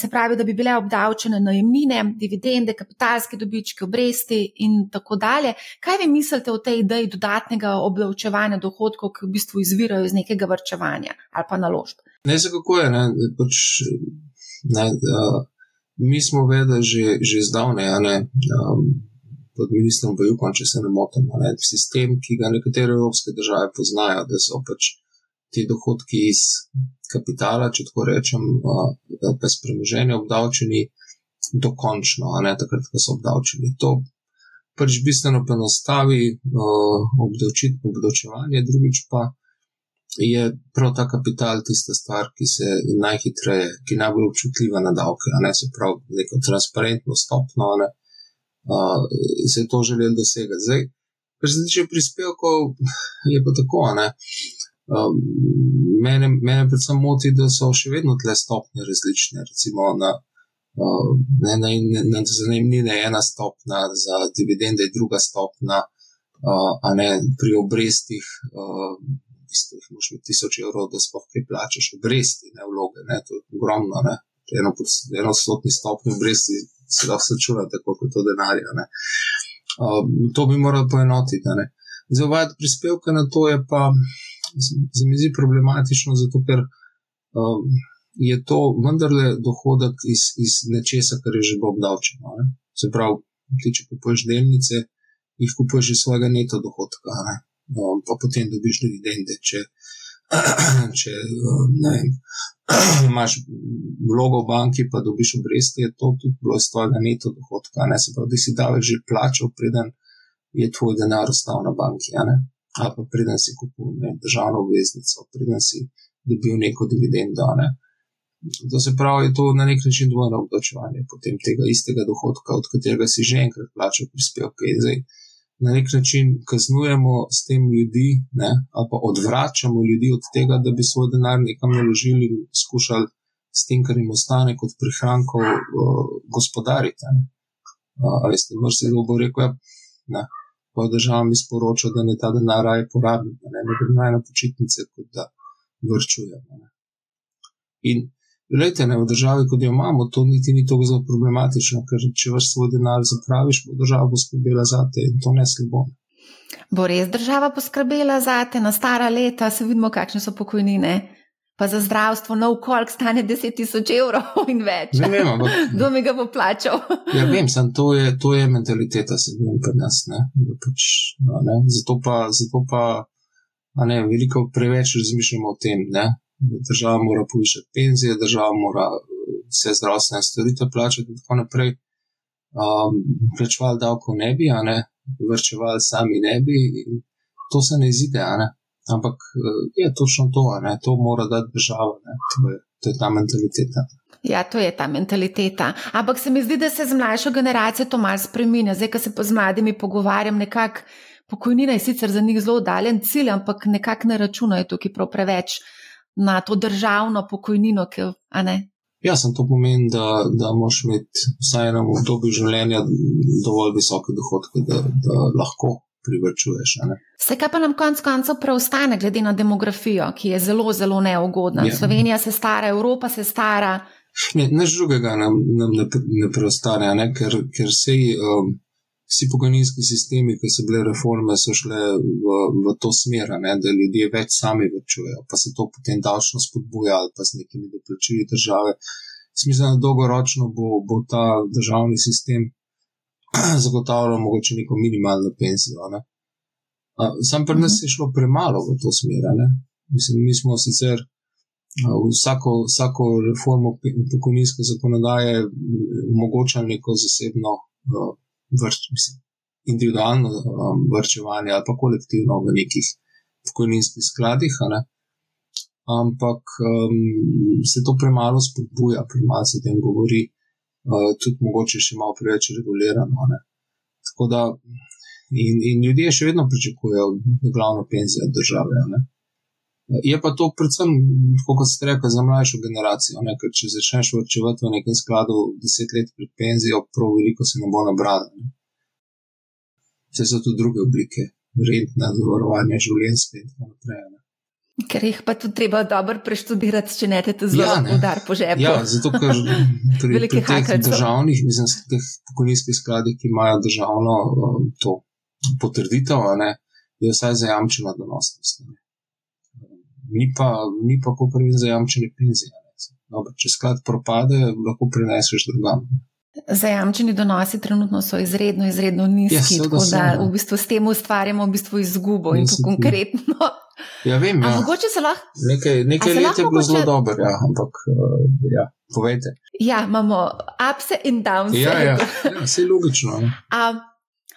se pravi, da bi bile obdavčene najemnine, dividende, kapitalske dobičke, obresti in tako dalje. Kaj vi mislite o tej ideji dodatnega obdavčevanja dohodkov, ki v bistvu izvirajo iz nekega vrčevanja ali pa naložb? Ne, za kako je. Ne, pač, ne, uh mi smo vedeli že, že zdavne, ne, um, pod ministrom Bajukom, če se ne motim, ne, sistem, ki ga nekatere evropske države poznajo, da so pač ti dohodki iz kapitala, če tako rečem, uh, pa iz premoženja obdavčeni dokončno, a ne takrat, ko so obdavčeni. To pač bistveno poenostavi uh, obdavčevanje, drugič pa je prav ta kapital tista stvar, ki se najhitreje, ki je najbolj občutljiva na davke, a ne se pravi, neko transparentno stopno, ne, uh, se je to želel dosegati. Zdaj, kar se tiče prispevkov, je pa tako, ne. Um, mene, mene predvsem moti, da so še vedno tle stopnje različne. Recimo na, uh, ne, na, na, za najemnine je ena stopna, za dividende je druga stopna, uh, a ne pri obrestih. Uh, bistvu jih moš imeti tisoč evrov, da sploh kaj plačeš, obresti, ne vloge, ne, to je ogromno, ne, eno, eno stotni stopni obresti se lahko sečuvate, koliko je to denarja, ne. Um, to bi morali poenotiti, ne. Zdaj, uvajati prispevke na to je pa, se mi zdi problematično, zato ker um, je to vendarle dohodek iz, iz nečesa, kar je že bo obdavčeno, ne. Se pravi, ti, če kupuješ delnice, jih kupuješ iz svojega neto dohodka, ne um, pa potem dobiš dividende. Če, če um, vem, imaš vlogo v banki, pa dobiš obresti, je to tudi bilo iz tvojega neto dohodka. Ne? Se pravi, da si davek že plačal, preden je tvoj denar ostal na banki, ali pa preden si kupil ne, državno obveznico, preden si dobil neko dividendo. Ne? To se pravi, je to na nek način dvojno obdavčevanje potem tega istega dohodka, od katerega si že enkrat plačal prispevke. Zdaj, na nek način kaznujemo s tem ljudi, ne, ali pa odvračamo ljudi od tega, da bi svoj denar nekam naložili in skušali s tem, kar jim ostane kot prihrankov, uh, gospodariti. Ali ste mrzli, da bo rekel, ja, država mi sporoča, da ne ta denar raje porabi, da ne gre na počitnice, kot da vrčujemo. In Glejte, ne, v državi, kot jo imamo, to niti ni tako zelo problematično, ker če vaš svoj denar zapraviš, bo država poskrbela za te in to ne slabo. Bo res država poskrbela za te na stara leta, se vidimo, kakšne so pokojnine. Pa za zdravstvo, no, koliko stane 10 tisoč evrov in več. Ne vem, ampak. Kdo mi ga bo plačal? ja, vem, sem, to, je, to je mentaliteta, se vem, pri nas. Ne? Pač, no, ne? Zato pa, zato pa ne, veliko preveč razmišljamo o tem, ne? Država mora povišati penzije, država mora eh, vse zdravstvene storitve plačati in tako naprej. Um, plačevali davko ne bi, a ne, vrčevali sami ne bi, to se ne izide, a ne. Ampak eh, je točno to, a ne, to mora dati država, ne, to je, to je ta mentaliteta. Ja, to je ta mentaliteta. Ampak se mi zdi, da se z mlajšo generacijo to malo spremenja. Zdaj, ko se pa z mladimi pogovarjam, nekako pokojnina je sicer za njih zelo oddaljen cilj, ampak nekako ne računajo tukaj prav preveč na to državno pokojnino. Ki, ja, sem to pomeni, da, da moš imeti vsaj eno obdobje življenja dovolj visoke dohodke, da, da lahko privrčuješ. Vse, kar pa nam konec koncev preostane, glede na demografijo, ki je zelo, zelo neugodna. Ja. Slovenija se stara, Evropa se stara. Nič drugega nam, nam ne, ne preostane, ne? ker, ker se ji. Um, vsi pokojninski sistemi, ki so bile reforme, so šle v, v to smer, ne, da ljudje več sami vrčujejo, pa se to potem davčno spodbuja ali pa z nekimi doplačili države. Smisel, da dolgoročno bo, bo ta državni sistem zagotavljal mogoče neko minimalno penzijo. Ne. Sam pri nas je šlo premalo v to smer. Mislim, mi smo sicer vsako, vsako reformo pokojninske zakonodaje omogočali neko zasebno vrč, mislim, individualno um, vrčevanje ali pa kolektivno v nekih pokojninskih skladih. Ne? Ampak um, se to premalo spodbuja, premalo se o tem govori, uh, tudi mogoče še malo preveč regulirano. Ne? Tako da in, in ljudje še vedno pričakujejo glavno penzijo države. Ne? Je pa to predvsem, kot ste rekli, za mlajšo generacijo. Ne? Ker če začneš vrčevati v nekem skladu deset let pred penzijo, prav veliko se ne bo nabralo. Vse so tudi druge oblike, redna zavarovanja življenjske in tako naprej. Ne? Ker jih pa tudi treba dobro preštudirati, če ne te to zelo ja, udar po žepu. Ja, zato ker pri, pri teh državnih, mislim, teh pokojninskih skladih, ki imajo državno um, to potrditev, ne, je vsaj zajamčena donosnost. Ne ni pa, ni pa kot pravi zajamčene penzije. Dobar, če sklad propade, lahko preneseš drugam. Zajamčeni donosi trenutno so izredno, izredno nizki, ja, tako da v bistvu s tem ustvarjamo v bistvu izgubo in to konkretno. Ja, vem. Ja. Mogoče se lahko. Nekaj, nekaj let je bilo zelo dobro, ja, ampak uh, ja, povejte. Ja, imamo ups in downs. Ja, ja, ja vse logično. Um,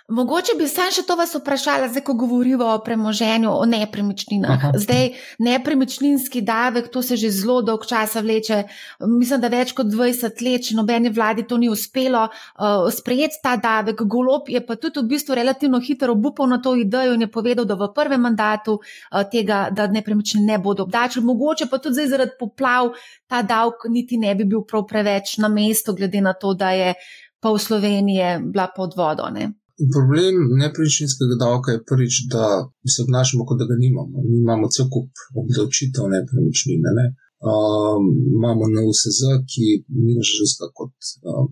Mogoče bi sam še to vas vprašala, zdaj, ko govorimo o premoženju, o nepremičninah. Aha. Zdaj, nepremičninski davek, to se že zelo dolg časa vleče. Mislim, da več kot 20 let, če nobeni vladi to ni uspelo uh, sprejeti ta davek. Golop je pa tudi v bistvu relativno hitro obupal na to idejo in je povedal, da v prvem mandatu uh, tega, da nepremičnine ne bodo obdačili. Mogoče pa tudi zdaj zaradi poplav ta davek niti ne bi bil prav preveč na mestu, glede na to, da je pa v Sloveniji bila pod vodo. Ne? Problem nepremičninskega davka je prvič, da se obnašamo, kot da ga nimamo. Mi imamo cel kup obdavčitev nepremičnine. Ne? Um, imamo na USZ, ki ni nažalost kot um,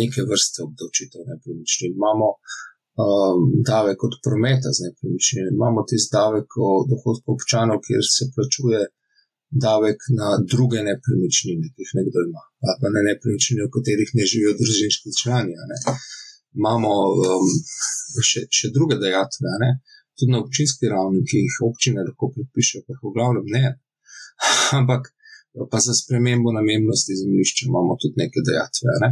neke vrste obdavčitev nepremičnin. Imamo um, davek od prometa z nepremičnine, imamo tisti davek od dohodkov občanov, kjer se plačuje davek na druge nepremičnine, ki jih nekdo ima, pa na nepremičnine, v katerih ne živijo družinski člani imamo um, še, še druge dejatve, ne? tudi na občinski ravni, ki jih občine lahko predpišejo, pa jih v glavnem ne. Ampak pa za spremembo namennosti zemljišča imamo tudi neke dejatve. Ne?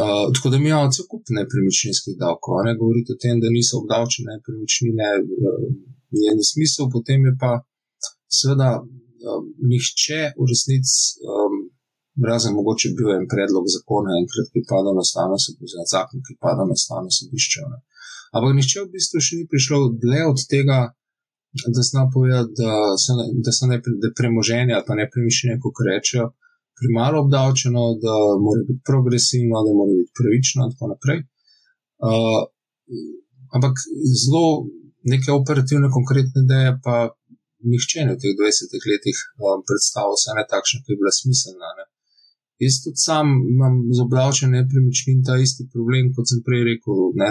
Uh, tako da mi imamo cel kup nepremičninskih davkov, ne govorite o tem, da niso obdavčene nepremičnine, uh, je nesmisel, potem je pa seveda uh, nihče v resnici. Razen mogoče bil en predlog zakona, enkrat, ki pada na stano sodišče, zakon, ki pada na stano sodišče. Ampak nišče v bistvu še ni prišlo dlje od tega, da zna povedati, da so, da so ne, da premoženje ali pa nepremičnine, kot rečejo, premalo obdavčeno, da mora biti progresivno, da mora biti pravično in tako naprej. Uh, ampak zelo neke operativne, konkretne ideje pa. Nihče v teh 20 letih um, predstavlja vse ne takšne, ki bi bila smiselna. Ne. Jaz tudi sam imam z obdavčenjem nepremičnin ta isti problem, kot sem prej rekel. Ne,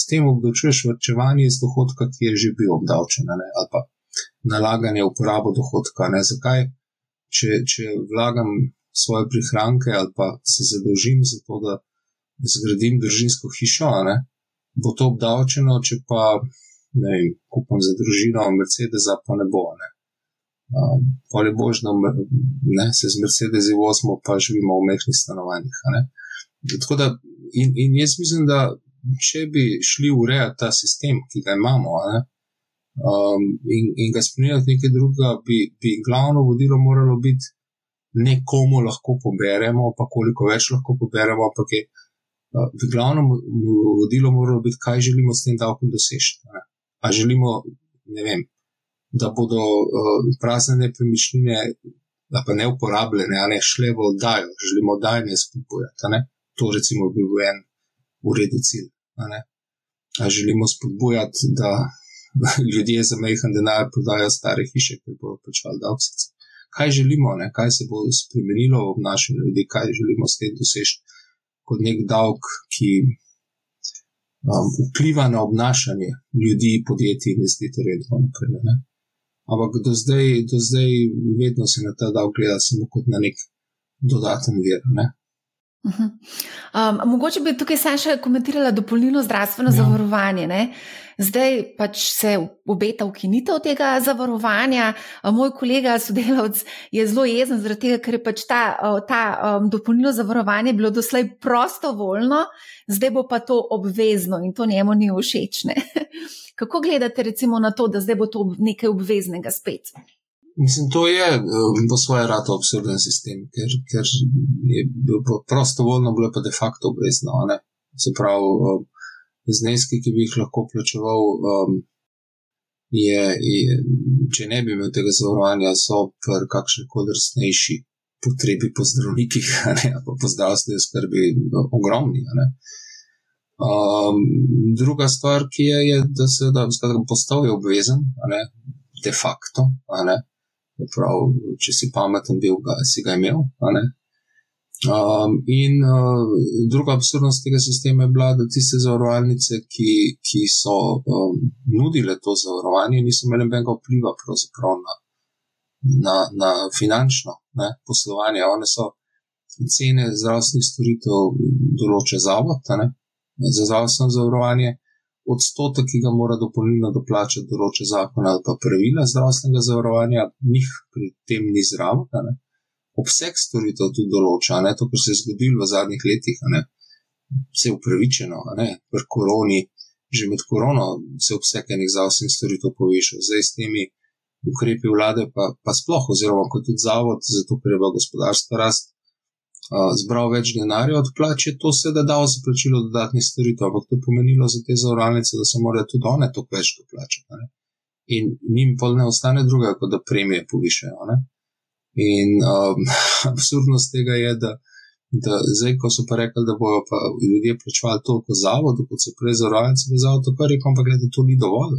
s tem obdavčuješ vrčevanje iz dohodka, ki je že bil obdavčen, ne, ali pa nalaganje uporabo dohodka. Ne, zakaj, če, če vlagam svoje prihranke ali pa se zadolžim za to, da zgradim družinsko hišo, ne, bo to obdavčeno, če pa ne, kupam za družino Mercedes, pa ne bo. Ne. Um, Poli božno, ne, se z Mercedesi vozimo, pa živimo v mehkih stanovanjih. Da, in, in jaz mislim, da če bi šli urejati ta sistem, ki ga imamo, ne, um, in, in ga spremeniti nekaj drugega, bi, bi glavno vodilo moralo biti, ne komu lahko poberemo, pa koliko več lahko poberemo, ampak je uh, glavno vodilo moralo biti, kaj želimo s tem davkom doseči. A želimo, ne vem da bodo uh, prazne nepremičnine, pa ne uporabljene, a ne šle v oddajo, želimo oddajanje spodbujati. To recimo bi bil en uredu cilj. A, a želimo spodbujati, da ljudje za majhen denar prodajo stare hiše, ker bodo plačali davksice. Kaj želimo, ne? kaj se bo spremenilo v našem ljudi, kaj želimo s tem doseči kot nek davek, ki um, vpliva na obnašanje ljudi, podjetij, investitorjev in tako naprej. Ampak do zdaj, do zdaj vedno se na ta da ogleda samo kot na nek dodaten vir. Ne? Uh -huh. um, mogoče bi tukaj sam še komentirala dopolnilno zdravstveno ja. zavarovanje. Ne? Zdaj pač se obeta ukinitev tega zavarovanja. Moj kolega, sodelavec, je zelo jezen zaradi tega, ker je pač ta, ta um, dopolnilno zavarovanje bilo doslej prostovoljno, zdaj bo pa to obvezno in to njemu ni všeč. Kako gledate recimo na to, da zdaj bo to nekaj obveznega spet? Mislim, to je po um, svoje rado absurden sistem, ker, ker je bil prostovoljno, bilo pa de facto obvezno. Ne? Se pravi, um, zneski, ki bi jih lahko plačeval, um, je, je, če ne bi imel tega zavarovanja, so pri kakšni koli resnejši potrebi po zdravnikih, ali pa po zdravstveni skrbi, ogromni. Um, druga stvar, ki je, je da se da postavi obvezen, ne, de facto. Prav, če si pameten, bil ga, si ga imel. Um, in uh, druga absurdnost tega sistema je bila, da tiste zavarovalnice, ki, ki so um, nudile to zavarovanje, niso imele nobenega vpliva na, na, na finančno ne, poslovanje. One so cene zdravstvenih storitev določile zavod za zdravstveno zavarovanje, odstotek, ki ga mora dopolnilno doplačati, določa zakon ali pa pravila zdravstvenega zavarovanja, njih pri tem ni zraven. Obseg storitev tudi določa, ne? to, kar se je zgodilo v zadnjih letih, vse upravičeno, pri koroni že med korono se obseg enih zdravstvenih storitev povišal, zdaj s temi ukrepi vlade, pa, pa sploh, oziroma kot tudi zavod, zato ker je v gospodarstvu rast, zbral več denarja od plače, to se da dal za plačilo dodatnih storitev, ampak to je pomenilo za te zavarovalnice, da so morali tudi one to več doplačati. In njim pa ne ostane druga, kot da premije povišajo. Ne? In um, absurdnost tega je, da, da zdaj, ko so pa rekli, da bodo pa ljudje plačevali toliko zavodu, kot so prej zavarovalnice, da je zavod to rekel, ampak gledajte, to ni dovolj.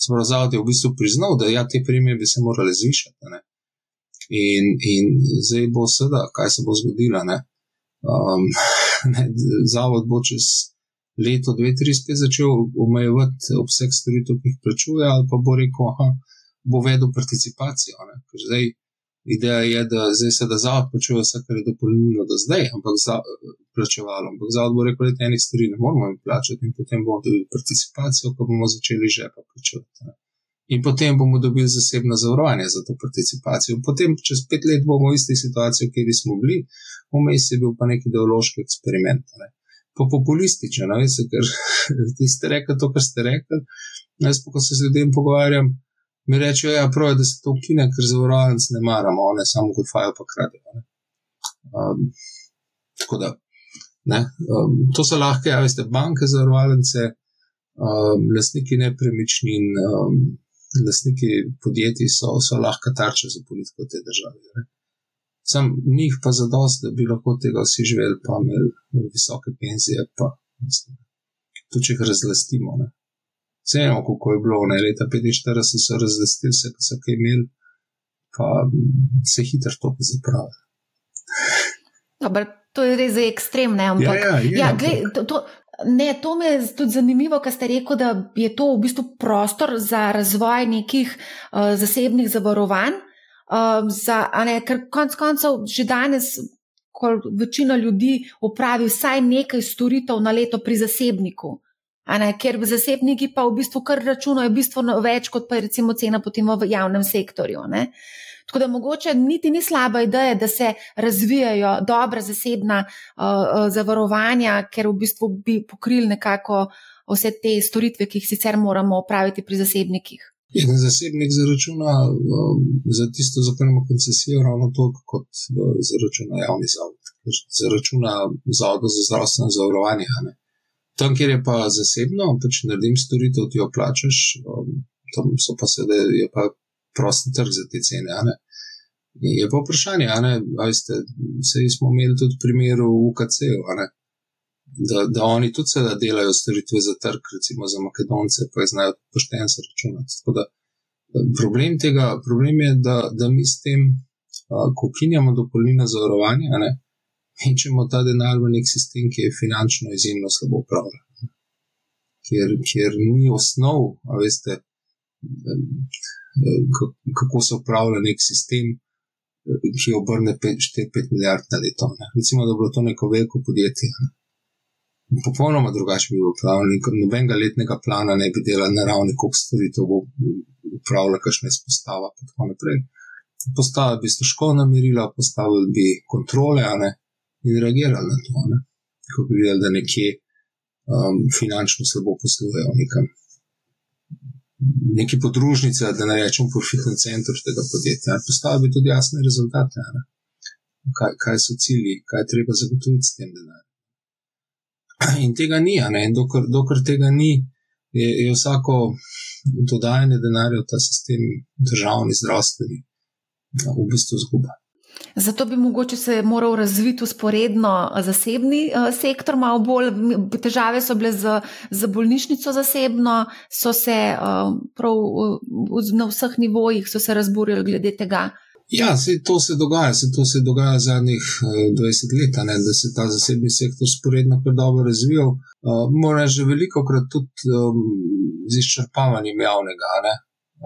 Sploh zavod je v bistvu priznal, da ja, te premije bi se morale zvišati. Ne? In, in zdaj bo seveda, kaj se bo zgodilo. Ne? Um, ne, zavod bo čez leto, dve, tri spet začel omejevati obseg storitev, ki jih plačuje, ali pa bo rekel, da bo vedel participacijo. Zdaj ideja je, da zdaj se da zavod plačuje vse, kar je dopolnilno do zdaj, ampak za plačevalo. Ampak zavod bo rekel, da enih stvari ne moramo jim plačati in potem bomo dobili participacijo, ko bomo začeli že pa plačevati. Ne. In potem bomo dobili zasebno zavarovanje za to participacijo. Potem, čez pet let, bomo v isti situaciji, kjer smo bili, vmes je bil pa neki ideološki eksperiment. Ne. Pa populističen, veste, ker ste rekli to, kar ste rekli. Jaz pa, ko se z ljudem pogovarjam, mi rečejo, ja, prav je, da se to ukine, ker zavarovalnic ne maramo, one samo kot fajo pa kradijo. Um, tako da, ne, um, to so lahke, ja, veste, banke zavarovalnice, um, lastniki nepremičnin, um, lastniki podjetij so, so lahko tarče za politiko te države. Ne. Sam njih pa za dost, da bi lahko tega vsi živeli, pa imeli visoke penzije, pa mislim, to če jih razlastimo. Ne. Vseeno, kako je bilo, ne leta 45 so razvestili vse, kar so kaj imeli, pa se hitro to zapravi. Dobar, to je res ekstremno. Ja, ja, je, ja, gled, to, to, ne, to mi je tudi zanimivo, kar ste rekli, da je to v bistvu prostor za razvoj nekih uh, zasebnih zavarovanj. Uh, za, ne, ker konec koncev že danes, ko večina ljudi opravi vsaj nekaj storitev na leto pri zasebniku. Ne, ker zasebniki pa v bistvu kar računajo bistveno več, kot pa je recimo cena potem v javnem sektorju. Ne. Tako da mogoče niti ni slaba ideja, da se razvijajo dobra zasebna uh, zavarovanja, ker v bistvu bi pokrili nekako vse te storitve, ki jih sicer moramo opraviti pri zasebnikih. In zasebnik zaračuna um, za tisto, za kar ima koncesijo, ravno toliko kot zaračuna javni zavod. Zaračuna zavod za zdravstveno zavarovanje. Tam, kjer je pa zasebno, pač naredim storitev, ti jo plačaš, um, tam so pa sedaj, je pa prosti trg za te cene. Je pa vprašanje, ali ste, sej smo imeli tudi primer v UKC-u, da, da oni tudi seveda delajo storitve za trg, recimo za Makedonce, pa jih znajo pošteno zračunati. Problem tega problem je, da, da mi s tem, ko ukinjamo dopolnilno zavarovanje, mečemo ta denar v nek sistem, ki je finančno izjemno slabo upravljen. Ker, ker ni osnov, veste, kako se upravlja nek sistem, ki obrne 4-5 milijard na leto. Ne. Recimo, da bilo to neko veliko podjetje. Ne. Popolnoma drugače bi bilo upravljeno, nobenega letnega plana ne bi delali na ravni, koliko storitev bo upravljala, kakšne izpostava. Postavili bi stroškovna merila, postavili bi kontrole, in reagirali na to. Ne? Ko bi videli, da nekje um, finančno slabo poslujejo, nekam. Neki podružnice, da ne rečem, profitni center tega podjetja, postavili tudi jasne rezultate, kaj, kaj so cilji, kaj treba zagotoviti s tem denarjem. In tega ni, in dokler, dokler tega ni, je, je vsako dodajanje denarja v ta sistem, državni, zdravstveni, v bistvu zguba. Zato bi mogoče se moral razviti usporedno zasebni uh, sektor, malo bolj. Težave so bile z, z bolnišnico zasebno, so se uh, prav na vseh nivojih razburili glede tega. Ja, se, to se dogaja, se to se dogaja zadnjih uh, 20 let, ne, da se ta zasebni sektor sporedno kar dobro razvijal. Uh, Moram reči, veliko krat tudi um, z izčrpavanjem javnega.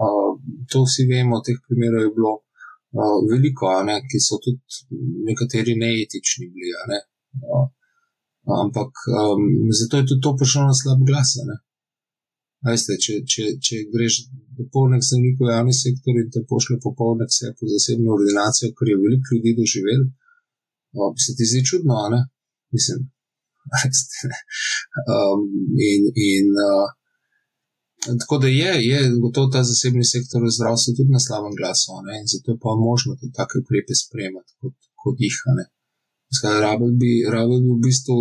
Uh, to vsi vemo, teh primerov je bilo veliko, ne, ki so tudi nekateri neetični bili. Ne. Uh, ampak um, zato je tudi to prišlo na slab glas. Veste, če, če, če greš do polnega zdravnika v javni sektor in te pošle popolne vse po zasebno ordinacijo, kar je veliko ljudi doživel, uh, se ti zdi čudno, ne? Mislim, um, in, in uh, tako da je, je gotovo ta zasebni sektor v zdravstvu tudi na slabem glasu ne? in zato je pa možno tudi take ukrepe sprejemati kot, kot jih. Rabe bi, rabe bi v bistvu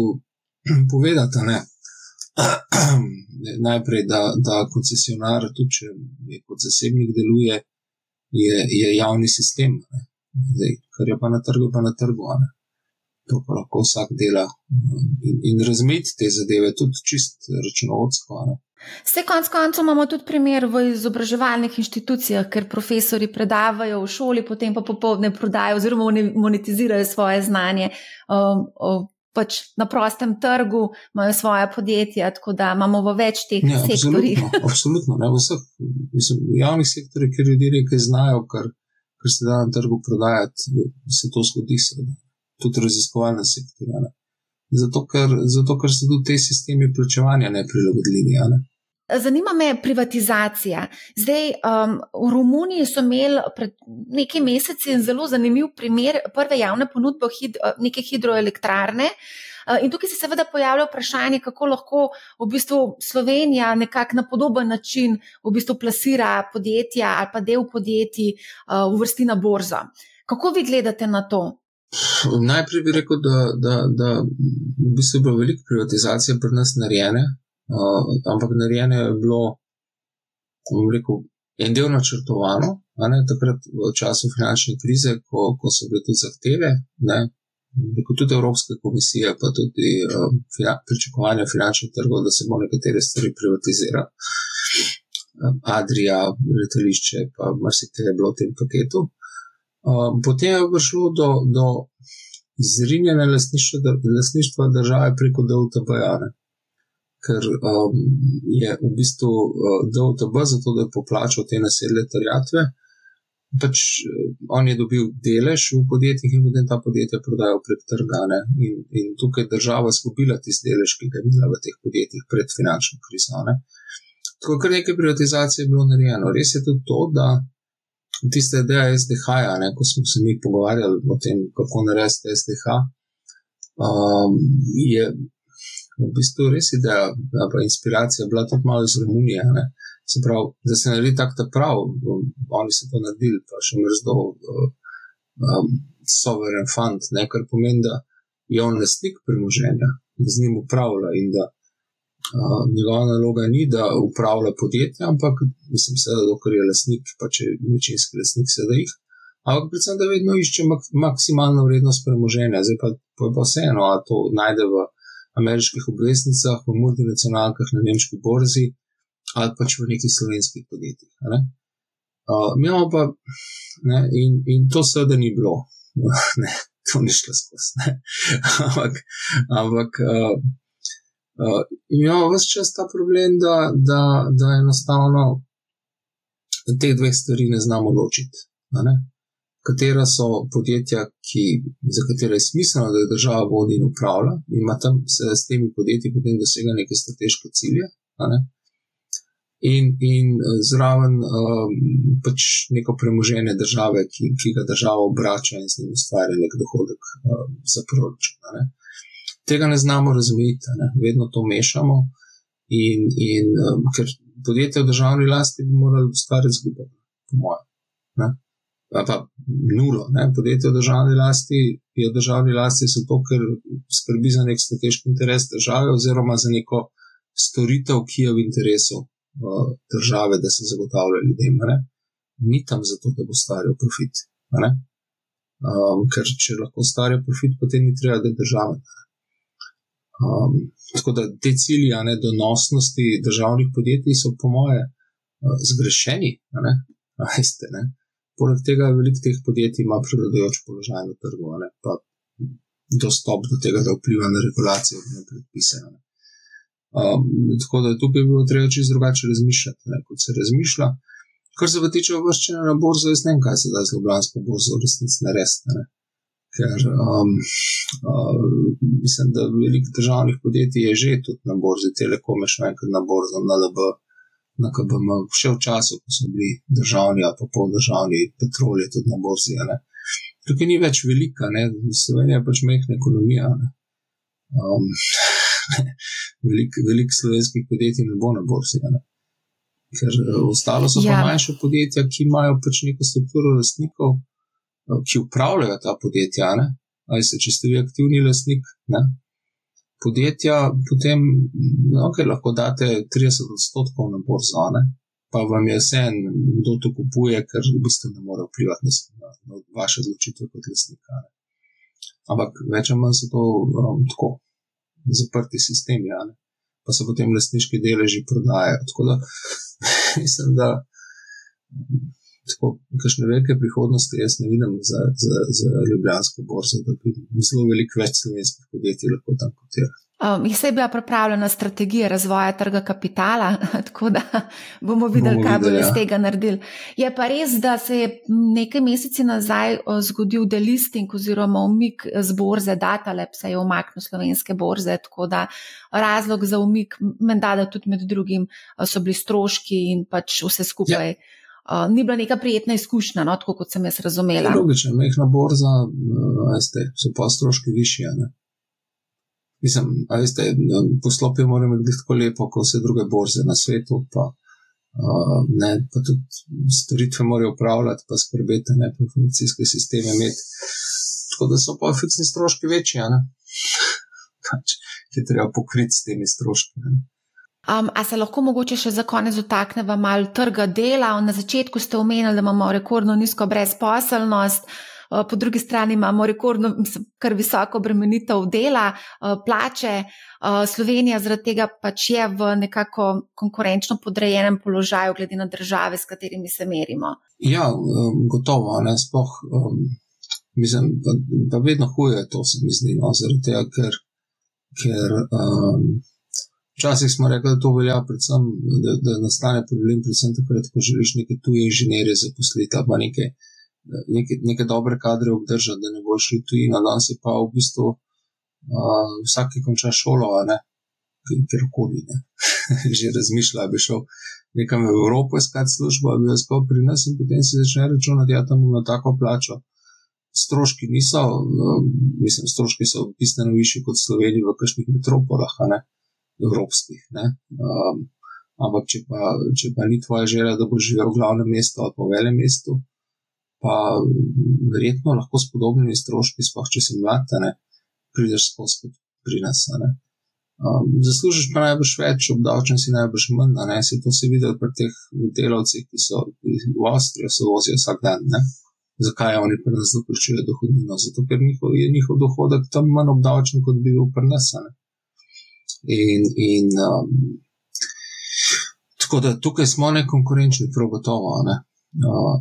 povedati, ne. Najprej, da, da koncesionar, tudi če je kot zasebnik deluje, je, je javni sistem. Zdaj, kar je pa na trgu, pa na trgu. Ne. To pa lahko vsak dela in, in razumeti te zadeve, tudi čist računovodsko. Vse konc koncev imamo tudi primer v izobraževalnih inštitucijah, ker profesori predavajo v šoli, potem pa popovdne prodajo oziroma monetizirajo svoje znanje. Um, um, pač na prostem trgu imajo svoje podjetja, tako da imamo v več teh ja, sektorjih. Absolutno, absolutno ne, v vseh mislim, javnih sektorjih, ker ljudje nekaj znajo, kar, kar se da na trgu prodajati, se to zgodi, seveda. tudi raziskovalna sektorja. Zato ker, zato, ker so tudi te sistemi plačevanja neprilagodljivi. Ne. Zanima me privatizacija. Zdaj, um, v Romuniji so imeli pred nekaj meseci zelo zanimiv primer prve javne ponudbe hid, neke hidroelektrarne. Uh, in tukaj se seveda pojavlja vprašanje, kako lahko v bistvu Slovenija nekako na podoben način v bistvu plasira podjetja ali pa del podjetij uh, v vrsti na borzo. Kako vi gledate na to? Najprej bi rekel, da, da, da v bistvu je bilo veliko privatizacije pri nas narejene, Uh, ampak narejeno je bilo, kako rekel, en del načrtovano, ne, takrat v času finančne krize, ko, ko so bile tudi zahteve, ne, tudi Evropska komisija, pa tudi uh, fina, pričakovanja finančnih trgov, da se bo nekatere stvari privatizirale. Uh, Adrija, letališče, pa marsikaj je bilo v tem paketu. Uh, potem je prišlo do, do izrinjene lastništva države preko DLTB-ja ker um, je v bistvu uh, DOTB za to, da je poplačal te nasedle terjatve. Pač uh, on je dobil delež v podjetjih in potem ta podjetja prodajo prek trgane. In, in tukaj država izgubila tisti delež, ki ga je imela v teh podjetjih pred finančno krizo. Ne? Tako kar nekaj privatizacije je bilo narejeno. Res je tudi to, da tiste ideje SDH-ja, ko smo se mi pogovarjali o tem, kako narediti SDH, um, je v bistvu res ideja, pa inspiracija bila tudi malo iz Romunije. Ne? Se pravi, da se naredi tako ta prav, oni so to naredili, pa še mrzdo um, sovereign fund, ne? kar pomeni, da je on lastnik premoženja in z njim upravlja in da uh, njegova naloga ni, da upravlja podjetja, ampak mislim, da dokler je lastnik, pa če je večinski lastnik, se da jih. Ampak predvsem, da vedno išče mak maksimalno vrednost premoženja, zdaj pa je pa vseeno, a to najde v ameriških obveznicah, v multinacionalkah na nemški borzi ali pač v nekih slovenskih podjetjih. Ne? Uh, mi imamo pa, ne, in, in to seveda ni bilo, ne, to ni šlo skozi. ampak, ampak uh, uh, imamo vse čas ta problem, da, da, da enostavno teh dveh stvari ne znamo ločiti katera so podjetja, ki, za katere je smiselno, da je država vodi in upravlja, in ima tam se s temi podjetji potem dosega neke strateške cilje. Ne? In, in eh, zraven um, pač neko premoženje države, ki, ki ga država obrača in z njim ustvarja nek dohodek um, za proračun. Ne? Tega ne znamo razumeti, ne? vedno to mešamo. In, in um, ker podjetje v državni lasti bi moralo ustvarjati zgubo, po mojem pa nulo. Ne? Podjetje v državni lasti je v državni lasti zato, ker skrbi za nek strateški interes države oziroma za neko storitev, ki je v interesu uh, države, da se zagotavlja ljudem. Ne? Ni tam zato, da bo ustvarjal profit. Um, ker če lahko ustvarja profit, potem ni treba, da je država. Um, tako da te cilji, a ne donosnosti državnih podjetij, so po moje uh, zgrešeni. Veste, ne? Poleg tega, veliko teh podjetij ima prevladujoč položaj na trgu, ne, pa dostop do tega, da vpliva na regulacijo in predpise. Um, tako da tukaj bi bilo treba čisto drugače razmišljati, ne, kot se razmišlja. Kar se pa tiče uvrščanja na borzo, jaz ne vem, kaj se da z Ljubljansko borzo v resnici narediti. Ker um, um, mislim, da veliko državnih podjetij je že tudi na borzi, Telekom je še enkrat na borzo, na LB na KBM, še v času, ko so bili državni ali pa poldržavni petroli, tudi na borzi. Ne. Tukaj ni več velika, ne. Slovenija je pač mehna ekonomija. Um, Veliko velik slovenskih podjetij ne bo na borzi. Ne? Ker eh, ostalo so ja. pa manjše podjetja, ki imajo pač neko strukturo lastnikov, eh, ki upravljajo ta podjetja. Ne? Ali se, če ste vi aktivni lastnik ne? Podjetja, potem okay, lahko date 30 odstotkov na borzo, ne? pa vam je vse en, kdo to kupuje, ker v bistvu ne more vplivati na, na, vaše odločitve kot lastnika. Ne? Ampak več ali manj so to um, tako zaprti sistemi, ja, pa se potem lastniški deleži prodajajo. Tako da mislim, da tako, kakšne velike prihodnosti jaz ne vidim za, za, za Ljubljansko borzo, da bi zelo veliko več slovenskih podjetij lahko tam kotiralo. Um, je se bila pripravljena strategija razvoja trga kapitala, tako da bomo videli, bomo kaj bodo iz ja. tega naredili. Je pa res, da se je nekaj meseci nazaj zgodil delisting oziroma umik z borze Datalab, se je umaknil slovenske borze, tako da razlog za umik, menda da tudi med drugim so bili stroški in pač vse skupaj. Ja. Uh, ni bila neka prijetna izkušnja, no, tako kot sem jaz razumela. Logično, mehna borza, veste, so pa stroški višji. Mislim, veste, poslopje mora biti tako lepo, kot vse druge borze na svetu. Pa, uh, ne, pa tudi storitve morajo upravljati, pa skrbeti, ne pa informacijske sisteme imeti. Tako da so pa fiksni stroški večji, ne? pač, ki treba pokriti s temi stroški. Um, a se lahko mogoče še za konec dotaknemo malo trga dela? Na začetku ste omenili, da imamo rekordno nizko brezposelnost. Eh, po drugi strani imamo rekordno, kar visoko obremenitev dela, eh, plače. Eh, Slovenija zaradi tega pač je v nekako konkurenčno podrejenem položaju, glede na države, s katerimi se merimo. Ja, gotovo. Ne, spoh, um, mislim, da, da vedno huje to, se mi zdi, no, zaradi tega, ker. ker um, Včasih smo rekli, da to velja, predvsem, da, da nastane problem, predvsem takrat, ko želiš neke tuje inženirje zaposliti ali nekaj uh, neke, neke dobre kadre obdržati, da ne bo šli tuji na dan, se pa v bistvu uh, vsak, ki konča šolo, ne, kjerkoli, ne, že razmišlja, da bi šel nekam v Evropo iskati službo, da bi jo iskal pri nas in potem si začne računati, da ja, tam ima tako plačo. Stroški niso, mislim, stroški so bistveno višji kot Sloveniji v kakšnih metropolah, ne, evropskih. Ne. Um, ampak, če pa, če pa ni tvoja želja, da boš živel v glavnem mestu ali pa v velem mestu, pa verjetno lahko s podobnimi stroški, sploh če si mlad, ne prideš skozi kot pri nas. Um, zaslužiš pa najbrž več, obdavčen si najbrž manj, ne si to si videl pri teh delavcih, ki so v Avstriji, se vozijo vsak dan. Ne? Zakaj oni pri nas dopuščajo dohodnino? Zato, ker njihov, je njihov dohodek tam manj obdavčen, kot bi bil pri nas. In, in um, tako da tukaj smo nekonkurenčni, prav gotovo. Ne?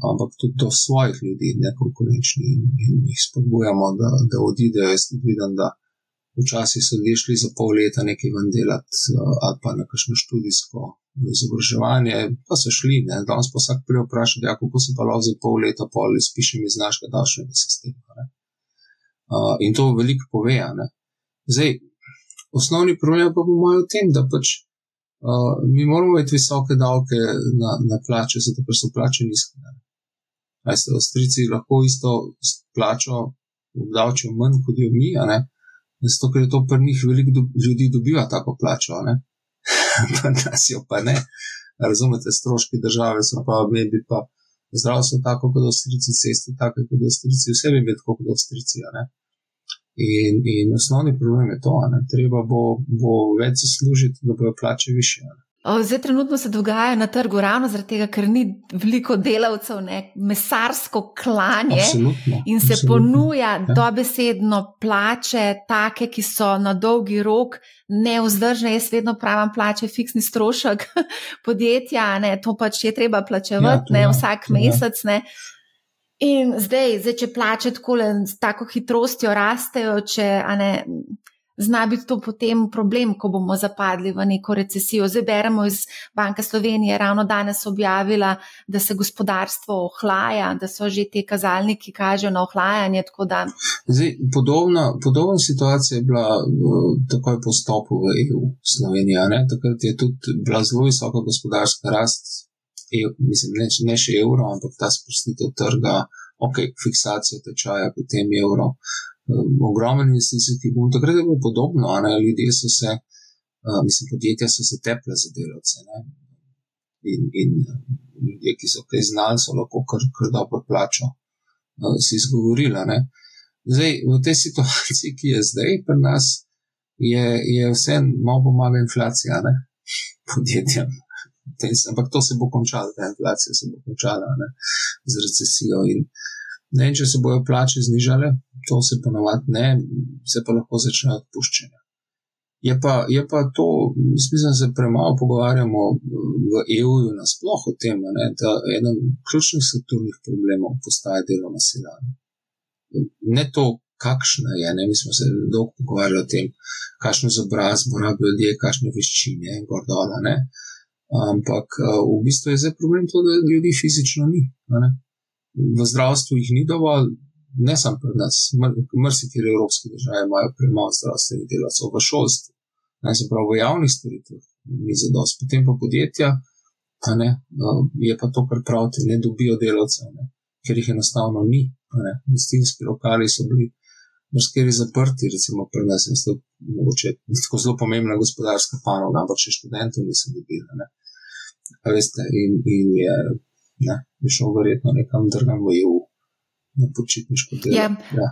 ampak tudi do svojih ljudi, ne konkurenčni in, in jih spodbujamo, da, da odidejo. Jaz vidim, da včasih so ljudje šli za pol leta nekaj ven delati ali pa na kakšno študijsko izobraževanje, pa so šli. Ne. Danes pa vsak prej vpraša, ja, kako se pa lahko za pol leta pol izpišem iz našega davčnega sistema. Uh, in to veliko pove. Zdaj, osnovni problem pa bo moj v tem, da pač Uh, mi moramo imeti visoke davke na, na plače, zato ker so plače nizke. Veste, Avstrijci lahko isto plačo obdavčijo manj kot jo mi, zato ker je to pri njih veliko do, ljudi dobiva tako plačo, pa nas jo pa ne. Razumete, stroški države so pa, mi bi pa zdravstvo tako kot Avstrijci, ceste tako kot Avstrijci, vse bi imeli tako kot Avstrijci. In, in osnovni problem je to, da treba bo, bo več zaslužiti, da bojo plače više. Zdaj, trenutno se dogaja na trgu ravno zaradi tega, ker ni veliko delavcev, ne, mesarsko klanje absolutno, in se absolutno, ponuja ja. dobesedno plače, take, ki so na dolgi rok neuzdržne. Jaz vedno pravim, plače je fiksni strošek podjetja, ne, to pač je treba plačevati ja, ne, vsak ja. mesec. Ne. In zdaj, zdaj če plače tako s tako hitrostjo rastejo, če ne, zna biti to potem problem, ko bomo zapadli v neko recesijo. Zdaj beremo iz Banke Slovenije, ravno danes objavila, da se gospodarstvo ohlaja, da so že te kazalniki kažejo na ohlajanje. Da... Zdaj, podobna, podobna situacija je bila takoj po stopu v EU Slovenija. Ne? Takrat je tudi bila zelo visoka gospodarska rast mislim, ne, ne še evro, ampak ta sprostitev trga, ok, fiksacija tečaja, potem evro. ogromen investicijski boom. Takrat je bilo podobno, ne? ljudje so se, uh, mislim, podjetja so se teple za delavce. Ne? In, in ljudje, ki so kaj znali, so lahko kar, kar dobro plačo si izgovorili. Zdaj, v tej situaciji, ki je zdaj pri nas, je, je vse malo pomaga inflacija ne? podjetjem. Ampak to se bo končalo, ta inflacija se bo končala ne? z recesijo. In, Ne, če se bojo plače znižale, to se ponovadi ne, se pa lahko začne odpuščanje. Je pa, je pa to, mislim, da se premalo pogovarjamo v EU-ju nasplošno o tem, ne, da eden ključnih strukturnih problemov postaje delovna sila. Ne to, kakšna je, ne, mi smo se dolgo pogovarjali o tem, kakšno izobrazbo rabijo ljudje, kakšne veščine in gordola. Ne. Ampak v bistvu je zdaj problem to, da ljudi fizično ni. Ne v zdravstvu jih ni dovolj, ne samo pri nas, mrsikere evropske države imajo premalo zdravstvenih delavcev v šolstvu, ne se pravi v javnih storitvah, ni za dost. Potem pa podjetja, ne, je pa to, kar pravite, ne dobijo delavcev, ne, ker jih enostavno ni. Gostinski lokali so bili. Mrzkeri zaprti, recimo pri nas, in to je tako zelo pomembna gospodarska panoga, ampak še študentov niso dobili. Veste, in, in je ne, bi šel verjetno nekam drugam v EU, na počitniško delo. Ja. Ja.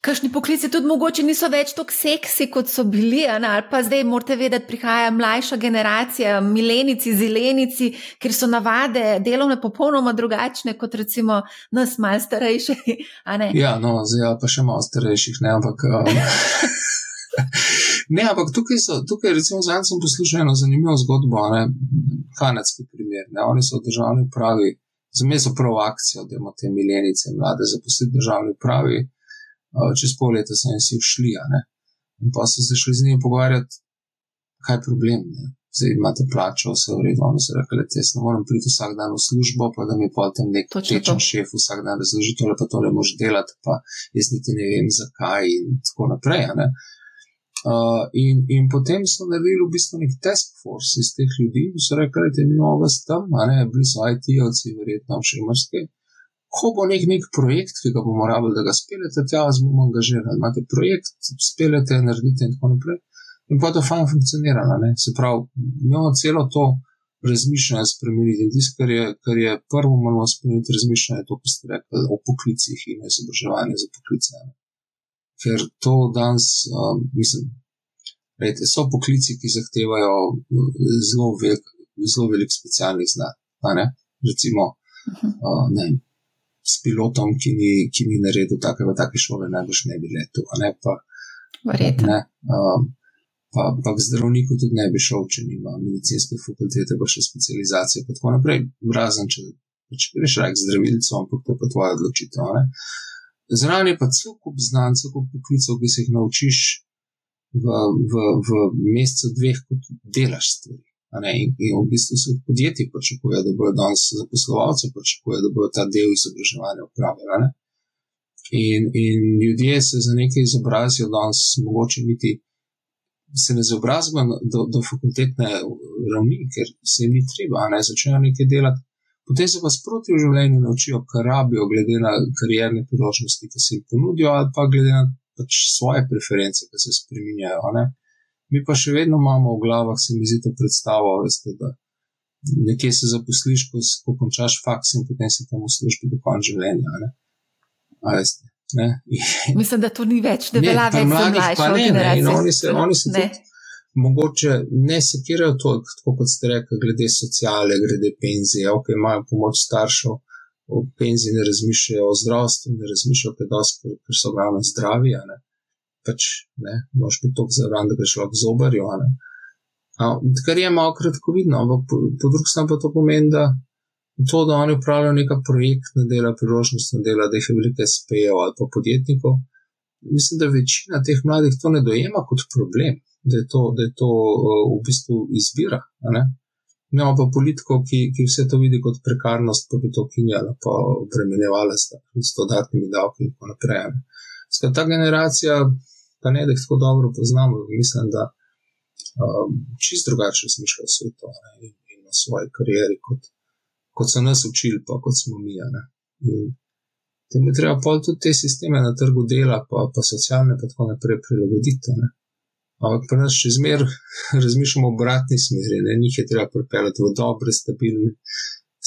Kakšni poklici tudi mogoče niso več tako seksi, kot so bili, ne? ali pa zdaj morate vedeti, prihaja mlajša generacija, milenici, zelenici, ker so navade delovne popolnoma drugačne kot recimo nas, malo starejši. Ja, no, zdaj pa še malo starejših, ne, ampak. Um... Ne, ampak tukaj, so, tukaj recimo, zdaj sem poslušal eno zanimivo zgodbo, ne, kanadski primer. Ne, oni so v državni upravi, zame so prav akcijo, da imamo te milenice mlade zaposliti v državni upravi, čez pol leta so jim si všli. In pa so se šli z njimi pogovarjati, kaj je problem. Ne. Zdaj imate plačo, vse v redu, oni so rekli, da jaz ne morem priti vsak dan v službo, pa da mi pa tam nek tečen šef vsak dan razloži, tole pa tole može delati, pa jaz niti ne vem zakaj in tako naprej. Uh, in, in potem so naredili v bistvu nek task force iz teh ljudi, ki so rekli, da imamo vas tam, ne, bili so IT-ovci, verjetno še mrske. Ko bo nek, nek projekt, ki ga bomo rabili, da ga speljete, tja vas bomo angažirali. Imate projekt, speljete, naredite in tako naprej. In pa to fajn funkcionira. Ne? Se pravi, imamo celo to razmišljanje spremeniti. In tisto, kar, kar je prvo moramo spremeniti, razmišljanje, to, kar ste rekli o poklicih in izobraževanju za poklice. Ne? ker to danes, um, mislim, rejte, so poklici, ki zahtevajo uh, zelo, velik, zelo velik specialnih znanj. Recimo, mhm. uh, ne, s pilotom, ki ni, ki ni naredil take take šole, najbrž ne bi letel. Ne, pa, ne, um, pa, pa k zdravniku tudi ne bi šel, če nima medicinske fakultete, pa še specializacije. Pa tako naprej, razen če, če greš raj k zdravilcu, ampak to je pa tvoja odločitev. Zraven je pa cel kup znanj, cel kup poklicov, ki se jih naučiš v, v, v mesecu, dveh, kot delaš stvari. In, in v bistvu se od podjetij pričakuje, da bodo danes zaposlovalci pričakuje, da bodo ta del izobraževanja upravljali. In, in ljudje se za nekaj izobrazijo, danes mogoče niti se ne izobrazijo do, do fakultetne ravni, ker se jim ni treba, ne začnejo nekaj delati potem se pa sproti v življenju naučijo, kar rabijo, glede na karierne priložnosti, ki se jim ponudijo, ali pa glede na pač svoje preference, ki se spremenjajo. Ne? Mi pa še vedno imamo v glavah, se mi zdi to predstavo, veste, da nekje se zaposliš, ko, ko končaš faks in potem si tam v službi do konca življenja. Ne? Veste, ne? Mislim, da to ni več, da velja več za mlajše. Ne, ne, in oni se, oni se tudi mogoče ne sekirajo toliko, kot ste rekli, glede sociale, glede penzije, ok, imajo pomoč staršev, o penziji ne razmišljajo, o zdravstvu ne razmišljajo, ker, ker so glavno zdravi. Ne? Pač ne, moš biti tako zavran, da greš lahko z obarjo. Kar je malo kratkovidno, ampak po, po drugi strani pa to pomeni, da to, da oni upravljajo neka projektna dela, priložnostna dela, da jih je veliko SP-jev ali pa podjetnikov. Mislim, da večina teh mladih to ne dojema kot problem da je to, da je to uh, v bistvu izbira. Imamo pa politiko, ki, ki vse to vidi kot prekarnost, pa bi to kinjala, pa obremenjevala s dodatnimi davki in tako naprej. Skratka, ta generacija, pa ne, da jih tako dobro poznamo, mislim, da um, čist drugače razmišlja o svetu ne, in, in o svoji karieri, kot, kot so nas učili, pa kot smo mi. Tem je treba pol tudi te sisteme na trgu dela, pa, pa socialne, pa tako naprej prilagoditi. Ne? Ampak pri nas še zmer razmišljamo v obratni smeri, ne? njih je treba pripeljati v dobre, stabilne,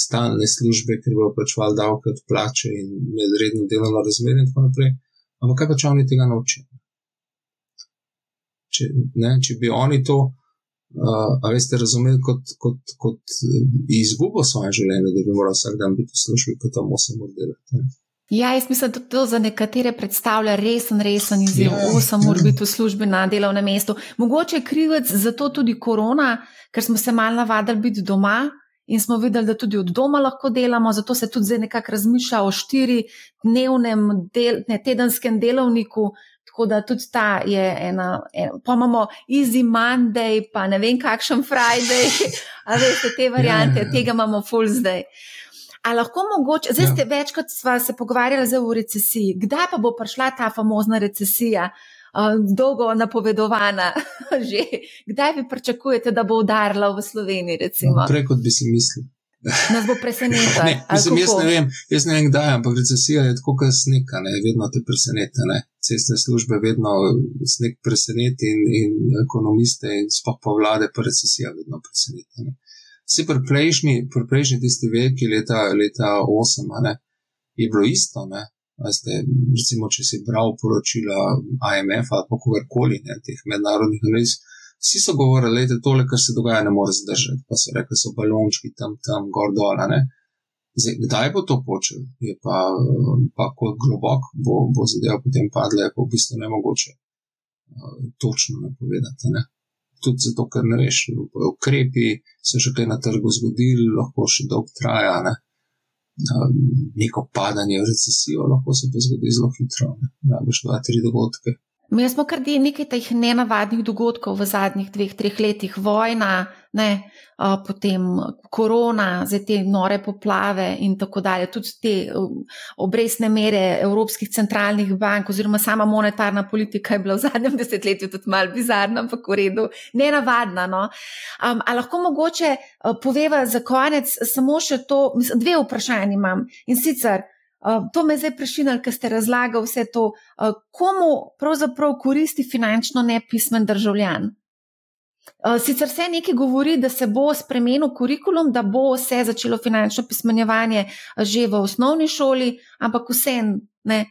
stalne službe, ker bodo plačevali davke od plače in medredno delovno razmerje in tako naprej. Ampak kaj pa če oni tega naučijo? Če, ne, če bi oni to, uh, veste, razumeli kot, kot, kot izgubo svoje življenje, da bi morali vsak dan biti v službi, pa tam 8 ur delati. Ja, jaz mislim, da to za nekatere predstavlja resen, resen izziv. Ja, 8 ur biti v službi na delovnem mestu. Mogoče je krivec za to tudi korona, ker smo se mal navadili biti doma in smo videli, da tudi od doma lahko delamo. Zato se tudi zdaj nekako razmišlja o štiri dnevnem, del, ne tedenskem delovniku. Tako da tudi ta je ena, ena pa imamo easy Monday, pa ne vem kakšen Friday, a veste te variante, ja, ja, ja. tega imamo full zdaj. Ali lahko mogoče, zdaj ja. ste večkrat se pogovarjali o recesiji, kdaj pa bo prišla ta famozna recesija, uh, dolgo napovedovana, že kdaj vi pričakujete, da bo udarila v Sloveniji? No, prej kot bi si mislil. Nas bo presenetilo. ne, mislim, jaz, ne vem, jaz ne vem, kdaj, ampak recesija je tako, kot sneg, vedno te preseneča. Cestne službe vedno sneg preseneti in, in ekonomiste, in sploh pa vlade, pa recesija vedno preseneča. Vsi pri prejšnji, pri prejšnji tisti veliki leta, leta 8, ne, je bilo isto. Ne. Veste, recimo, če si bral poročila IMF ali kogarkoli, ne, teh mednarodnih analiz, vsi so govorili, da tole, kar se dogaja, ne more zdržati. Pa so rekli, so balončki tam, tam, gor dol. Zdaj, kdaj bo to počel, je pa, pa kot globok bo, bo zadeva potem padla, je pa v bistvu ne mogoče uh, točno napovedati. Ne tudi zato, ker ne veš, ukrepi se že kaj na trgu zgodili, lahko še dolgo traja. Ne? Neko padanje v recesijo lahko se pa zgodi zelo hitro. Rabiš dva, tri dogodke. Mi smo kar nekaj teh nenavadnih dogodkov v zadnjih dveh, treh letih, vojna, ne, a, potem korona, zdaj te nore poplave in tako dalje. Tudi te obrestne mere evropskih centralnih bank, oziroma sama monetarna politika je bila v zadnjem desetletju tudi malo bizarna, ampak v redu, nenavadna. No. Um, a lahko mogoče poveva za konec samo še to, mislim, dve vprašanje imam in sicer. Uh, to me zdaj prešinil, ker ste razlagali vse to, uh, komu pravzaprav koristi finančno nepismen državljan. Uh, sicer se nekaj govori, da se bo spremenil kurikulum, da bo se začelo finančno pismenjevanje že v osnovni šoli, ampak vsem ne.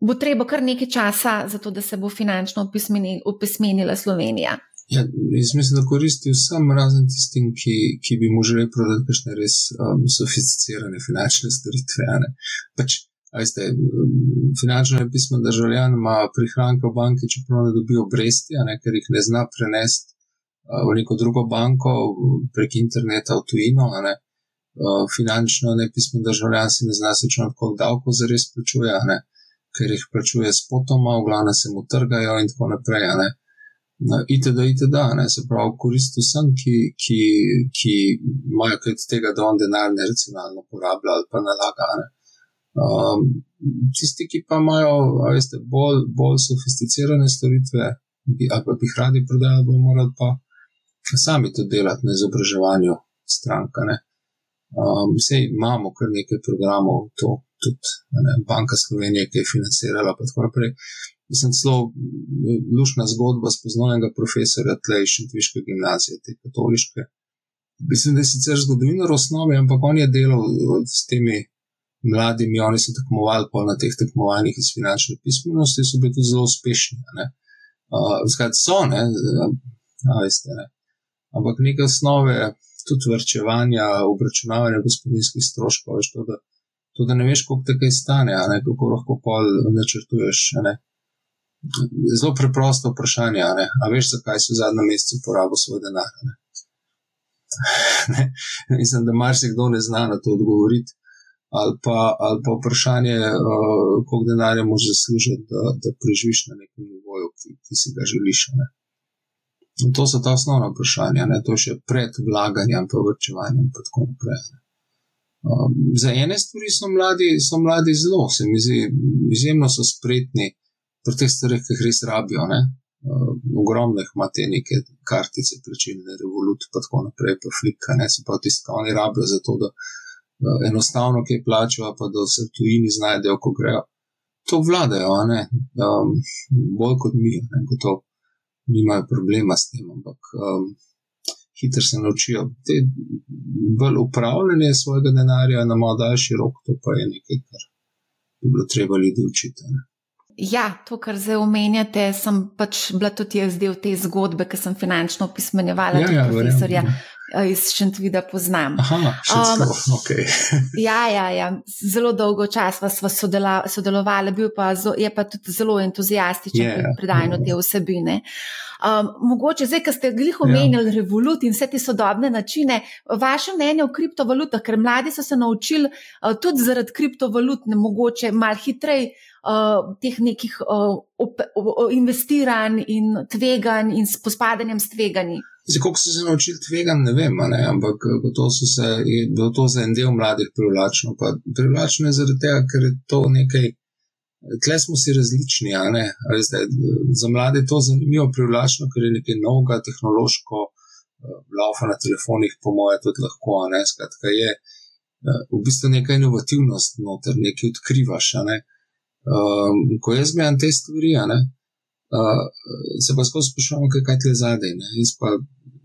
Bo treba kar nekaj časa za to, da se bo finančno opismenila Slovenija. Ja, jaz mislim, da koristi vsem, razen tistim, ki, ki bi mu želeli prodati kakšne res um, sofisticirane finančne storitve. Pač, veste, um, finančno pismo državljan ima prihranke v banki, čeprav ne dobijo obresti, ne, ker jih ne zna prenesti uh, v neko drugo banko prek interneta v tujino. Ne. Uh, finančno nepismen državljan si ne zna sečunati, koliko davkov zares plačuje, ne, ker jih plačuje spotoma, v glavnem se mu trgajo in tako naprej. Ne itd. itd. Ne, se pravi, korist vsem, ki, ki, ki imajo kaj od tega, da on denar neracionalno porablja ali pa nalaga. Um, tisti, ki pa imajo veste, bolj, bolj sofisticirane storitve, bi, ali pa bi jih radi prodajali, bomo morali pa sami to delati na izobraževanju stranka. Um, Vse imamo kar nekaj programov, to tudi ne, Banka Slovenije, ki je financirala, pa tako naprej. Mislim, zelo lušna zgodba spoznanega profesora tleh Šentviške gimnazije, te katoliške. Mislim, da je sicer zgodovinar osnovi, ampak on je delal s temi mladimi, oni so tekmovali pa na teh tekmovanjih iz finančne pismenosti, so bili tudi zelo uspešni. Zgad uh, so, ne, a veste, ne. Ampak neke osnove, tudi vrčevanja, obračunavanja gospodinskih stroškov, veš, to, da, to, da ne veš, koliko te kaj stane, ne, kako lahko pol načrtuješ, ne zelo preprosto vprašanje. A, a veš, zakaj si v zadnjem mesecu porabil svoj denar? Ne? Ne? Mislim, da marsikdo ne zna na to odgovoriti. Ali pa, ali pa vprašanje, uh, koliko denarja moraš zaslužiti, da, da preživiš na nekem nivoju, ki, ki si ga želiš. To so ta osnovna vprašanja, ne? to je še pred vlaganjem, pa vrčevanjem in tako naprej. Um, za ene stvari so mladi, so mladi zelo, se mi zdi, izjemno so spretni, pri teh stvareh, ki jih res rabijo. Ne? Uh, ogromno jih ima te neke kartice, plačilne revolucije, pa tako naprej, pa flika, ne se pa tisti, ki oni rabijo za to, da, enostavno, ki plačajo, pa da se tujini znajdejo, ko grejo. To vladajo, um, bolj kot mi, ne, kot to nimajo problema s tem, ampak um, hitro se naučijo. Te bolj upravljanje svojega denarja na malo daljši rok, to pa je nekaj, kar bi bilo treba ljudi učiti. Ne. Ja, to, kar zdaj omenjate, sem pač bila tudi jaz del te zgodbe, ker sem finančno opismenjevala ja, ja, profesorja. Verjam, ja. Eh, iz Šentvida poznam. Aha, um, okay. ja, ja, ja, zelo dolgo časa smo sodelovali, bil pa, je pa tudi zelo entuzijastičen yeah. pri predajanju te vsebine. Um, mogoče zdaj, ko ste glih omenjali yeah. revolut in vse te sodobne načine, vaše mnenje o kriptovalutah, ker mladi so se naučili uh, tudi zaradi kriptovalut, ne mogoče mal hitrej. Uh, teh nekih uh, op, investiranj in tveganj in pospadanjem s tveganji. Zdaj, koliko so se naučili tvegan, ne vem, ne? ampak to se, je bilo to za en del mladih privlačno. Pa privlačno je zaradi tega, ker je to nekaj, tle smo si različni. Veste, za mlade je to zanimivo, privlačno, ker je nekaj novega, tehnološko, laufa na telefonih, po mojem, tudi lahko. Skratka, je v bistvu neka inovativnost noter, nekaj odkrivaš. Ne? Um, ko jaz zmejam te stvari, uh, se pa skozi sprašujem, kaj je zadaj. Jaz pa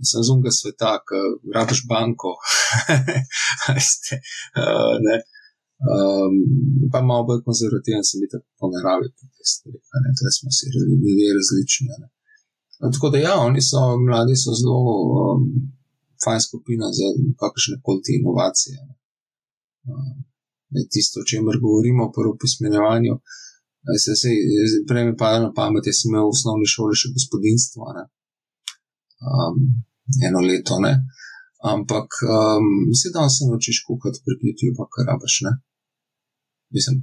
sem zunga sveta, ki rabiš banko. uh, um, pa malo bolj konzervativen sem biti po naravi, te stvari, ne, smo si ljudje različni. Ne. Tako da, ja, oni so, mladi so zelo um, fajn skupina za kakršne koli te inovacije. Ne. Um, tisto, o čemer govorimo, prvo pismenjevanju. Se, se, prej mi pa na pamet, jaz sem imel v osnovni šoli še gospodinstvo. Um, eno leto, ne? ampak um, sedaj se naučiš kuhati prek YouTube, kar rabiš. Ne? Mislim,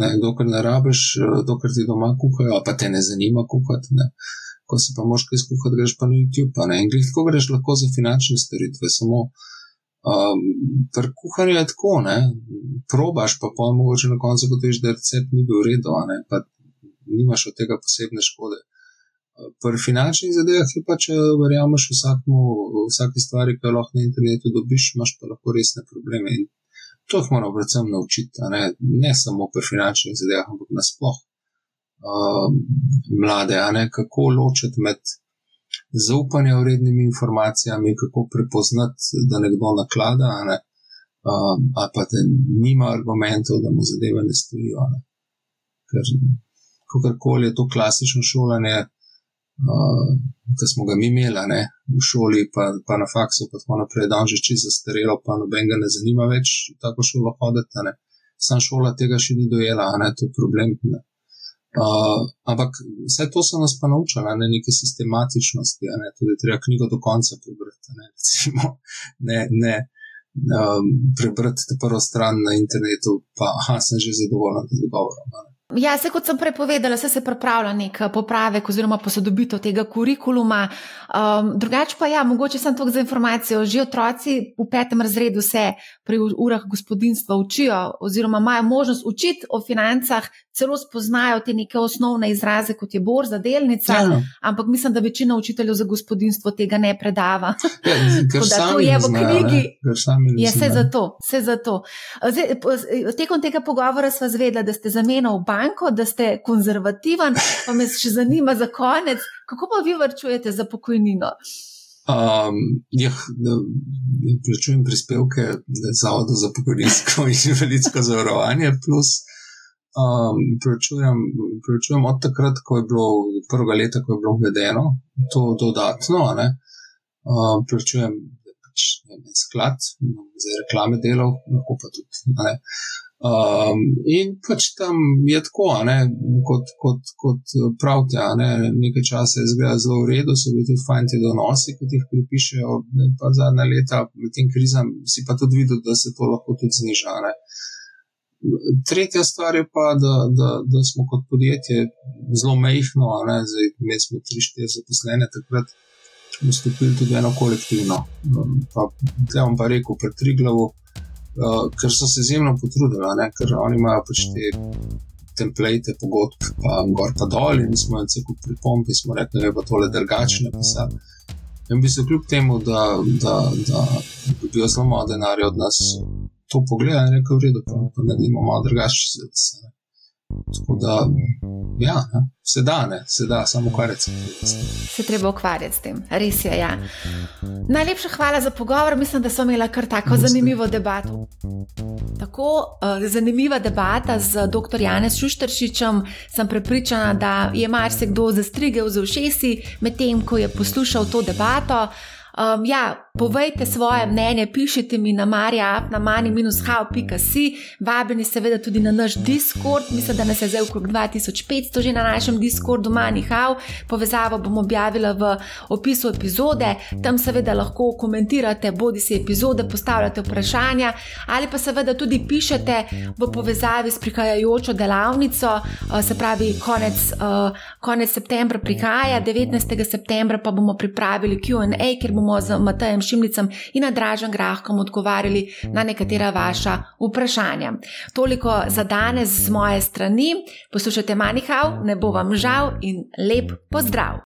ne, dokler ne rabiš, dokler ti doma kuhajo, pa te ne zanima kuhati. Ne? Ko si pa moš kaj skuhati, greš pa na YouTube. Ne? In tako greš lahko za finančne storitve. Samo um, pri kuhanju je tako, ne? probaš pa pa mogoče na koncu gotoviš, da recept ni bil v redu, pa nimaš od tega posebne škode. Pri finančnih zadevah je pa, če verjameš vsakmu, vsaki stvari, ki jo lahko na internetu dobiš, imaš pa lahko resne probleme. In to jih moramo predvsem naučiti, ne? ne samo pri finančnih zadevah, ampak nasploh uh, mlade, kako ločiti med zaupanjem vrednimi informacijami, kako prepoznati, da nekdo naklada, ne? uh, ali pa da nima argumentov, da mu zadeve ne stojijo. Ne? Ker kakorkoli je to klasično šolanje uh, ki smo ga mi imeli ne, v šoli, pa, pa na faksu, pa tako naprej, da je že čisto zastarelo, pa noben ga ne zanima več tako šolo hoditi. Sam šola tega še ni dojela, ne, to je problem. Ne. Uh, ampak vse to so nas pa naučili, ne neke sistematičnosti, ne, tudi treba knjigo do konca prebrati. Ne, recimo, ne, ne um, prebrati prvo stran na internetu, pa aha, sem že zadovoljen z odgovorom. Ja, se kot sem prepovedala, se, se pripravlja nek popravek oziroma posodobitev tega kurikuluma. Um, drugače pa ja, mogoče sem tukaj za informacijo. Že otroci v petem razredu se pri urah gospodinstva učijo oziroma imajo možnost učiti o financah, celo spoznajo te neke osnovne izraze, kot je borza, delnica, ja. ampak mislim, da večina učiteljev za gospodinstvo tega ne predava. Ja, to je v knjigi. Je vse zato, vse zato. Tekom tega pogovora sva zvedla, da ste zamenjali banko, da ste konzervativen, pa me še zanima za konec, kako pa vi vrčujete za pokojnino? Um, ja, plačujem prispevke Zavoda za pokojninsko in invalidsko zavarovanje, plus um, plačujem, plačujem od takrat, ko je bilo prvega leta, ko je bilo uvedeno to dodatno. Um, plačujem pač, ne, sklad za reklame delov, lahko pa tudi. Ne. Um, in pač tam je tako, ne, kot, kot, kot pravite, ne, nekaj časa je zgleda zelo v redu, so bili tudi fajn ti donosi, ki jih pripišejo, ne, pa zadnja leta med tem krizam si pa tudi videl, da se to lahko tudi zniža. Ne. Tretja stvar je pa, da, da, da smo kot podjetje zelo mehko, zdaj imeli smo 3-4 zaposlene, takrat smo stopili tudi eno kolektivno. Pa, Tele vam pa rekel, pred tri glavo uh, ker so se izjemno potrudili, ne? ker oni imajo pač te template, pogodb, pa gor pa dol, in smo jim celo pripombi, smo rekli, da je pa tole drugačne pisati. In bi se kljub temu, da, da, da dobijo zelo malo denarja od nas, to pogledali in rekel, da pa, pa naredimo malo drugače. Tako da, ja, se da, ne, se da, samo ukvarjati se. Se treba ukvarjati s tem, res je. Ja. Najlepša hvala za pogovor, mislim, da smo imeli kar tako zanimivo debato. Tako uh, zanimiva debata z dr. Janes Šuštršičem. Sem prepričana, da je marsikdo zastrigel z ušesi, medtem ko je poslušal to debato. Um, ja, povejte svoje mnenje, pišite mi na marja, na mani-how.si, vabljeni seveda tudi na naš Discord, mislim, da nas je zdaj okrog 2500 že na našem Discordu ManiHow. Povezavo bom objavila v opisu epizode, tam seveda lahko komentirate bodi si epizode, postavljate vprašanja ali pa seveda tudi pišete v povezavi s prihajajočo delavnico, uh, se pravi konec, uh, konec septembra prihaja, 19. septembra pa bomo pripravili QA, ker bomo bomo z Matejem Šimlicem in Nadražen Grahkom odgovarjali na nekatera vaša vprašanja. Toliko za danes z moje strani. Poslušajte Manihau, ne bo vam žal in lep pozdrav!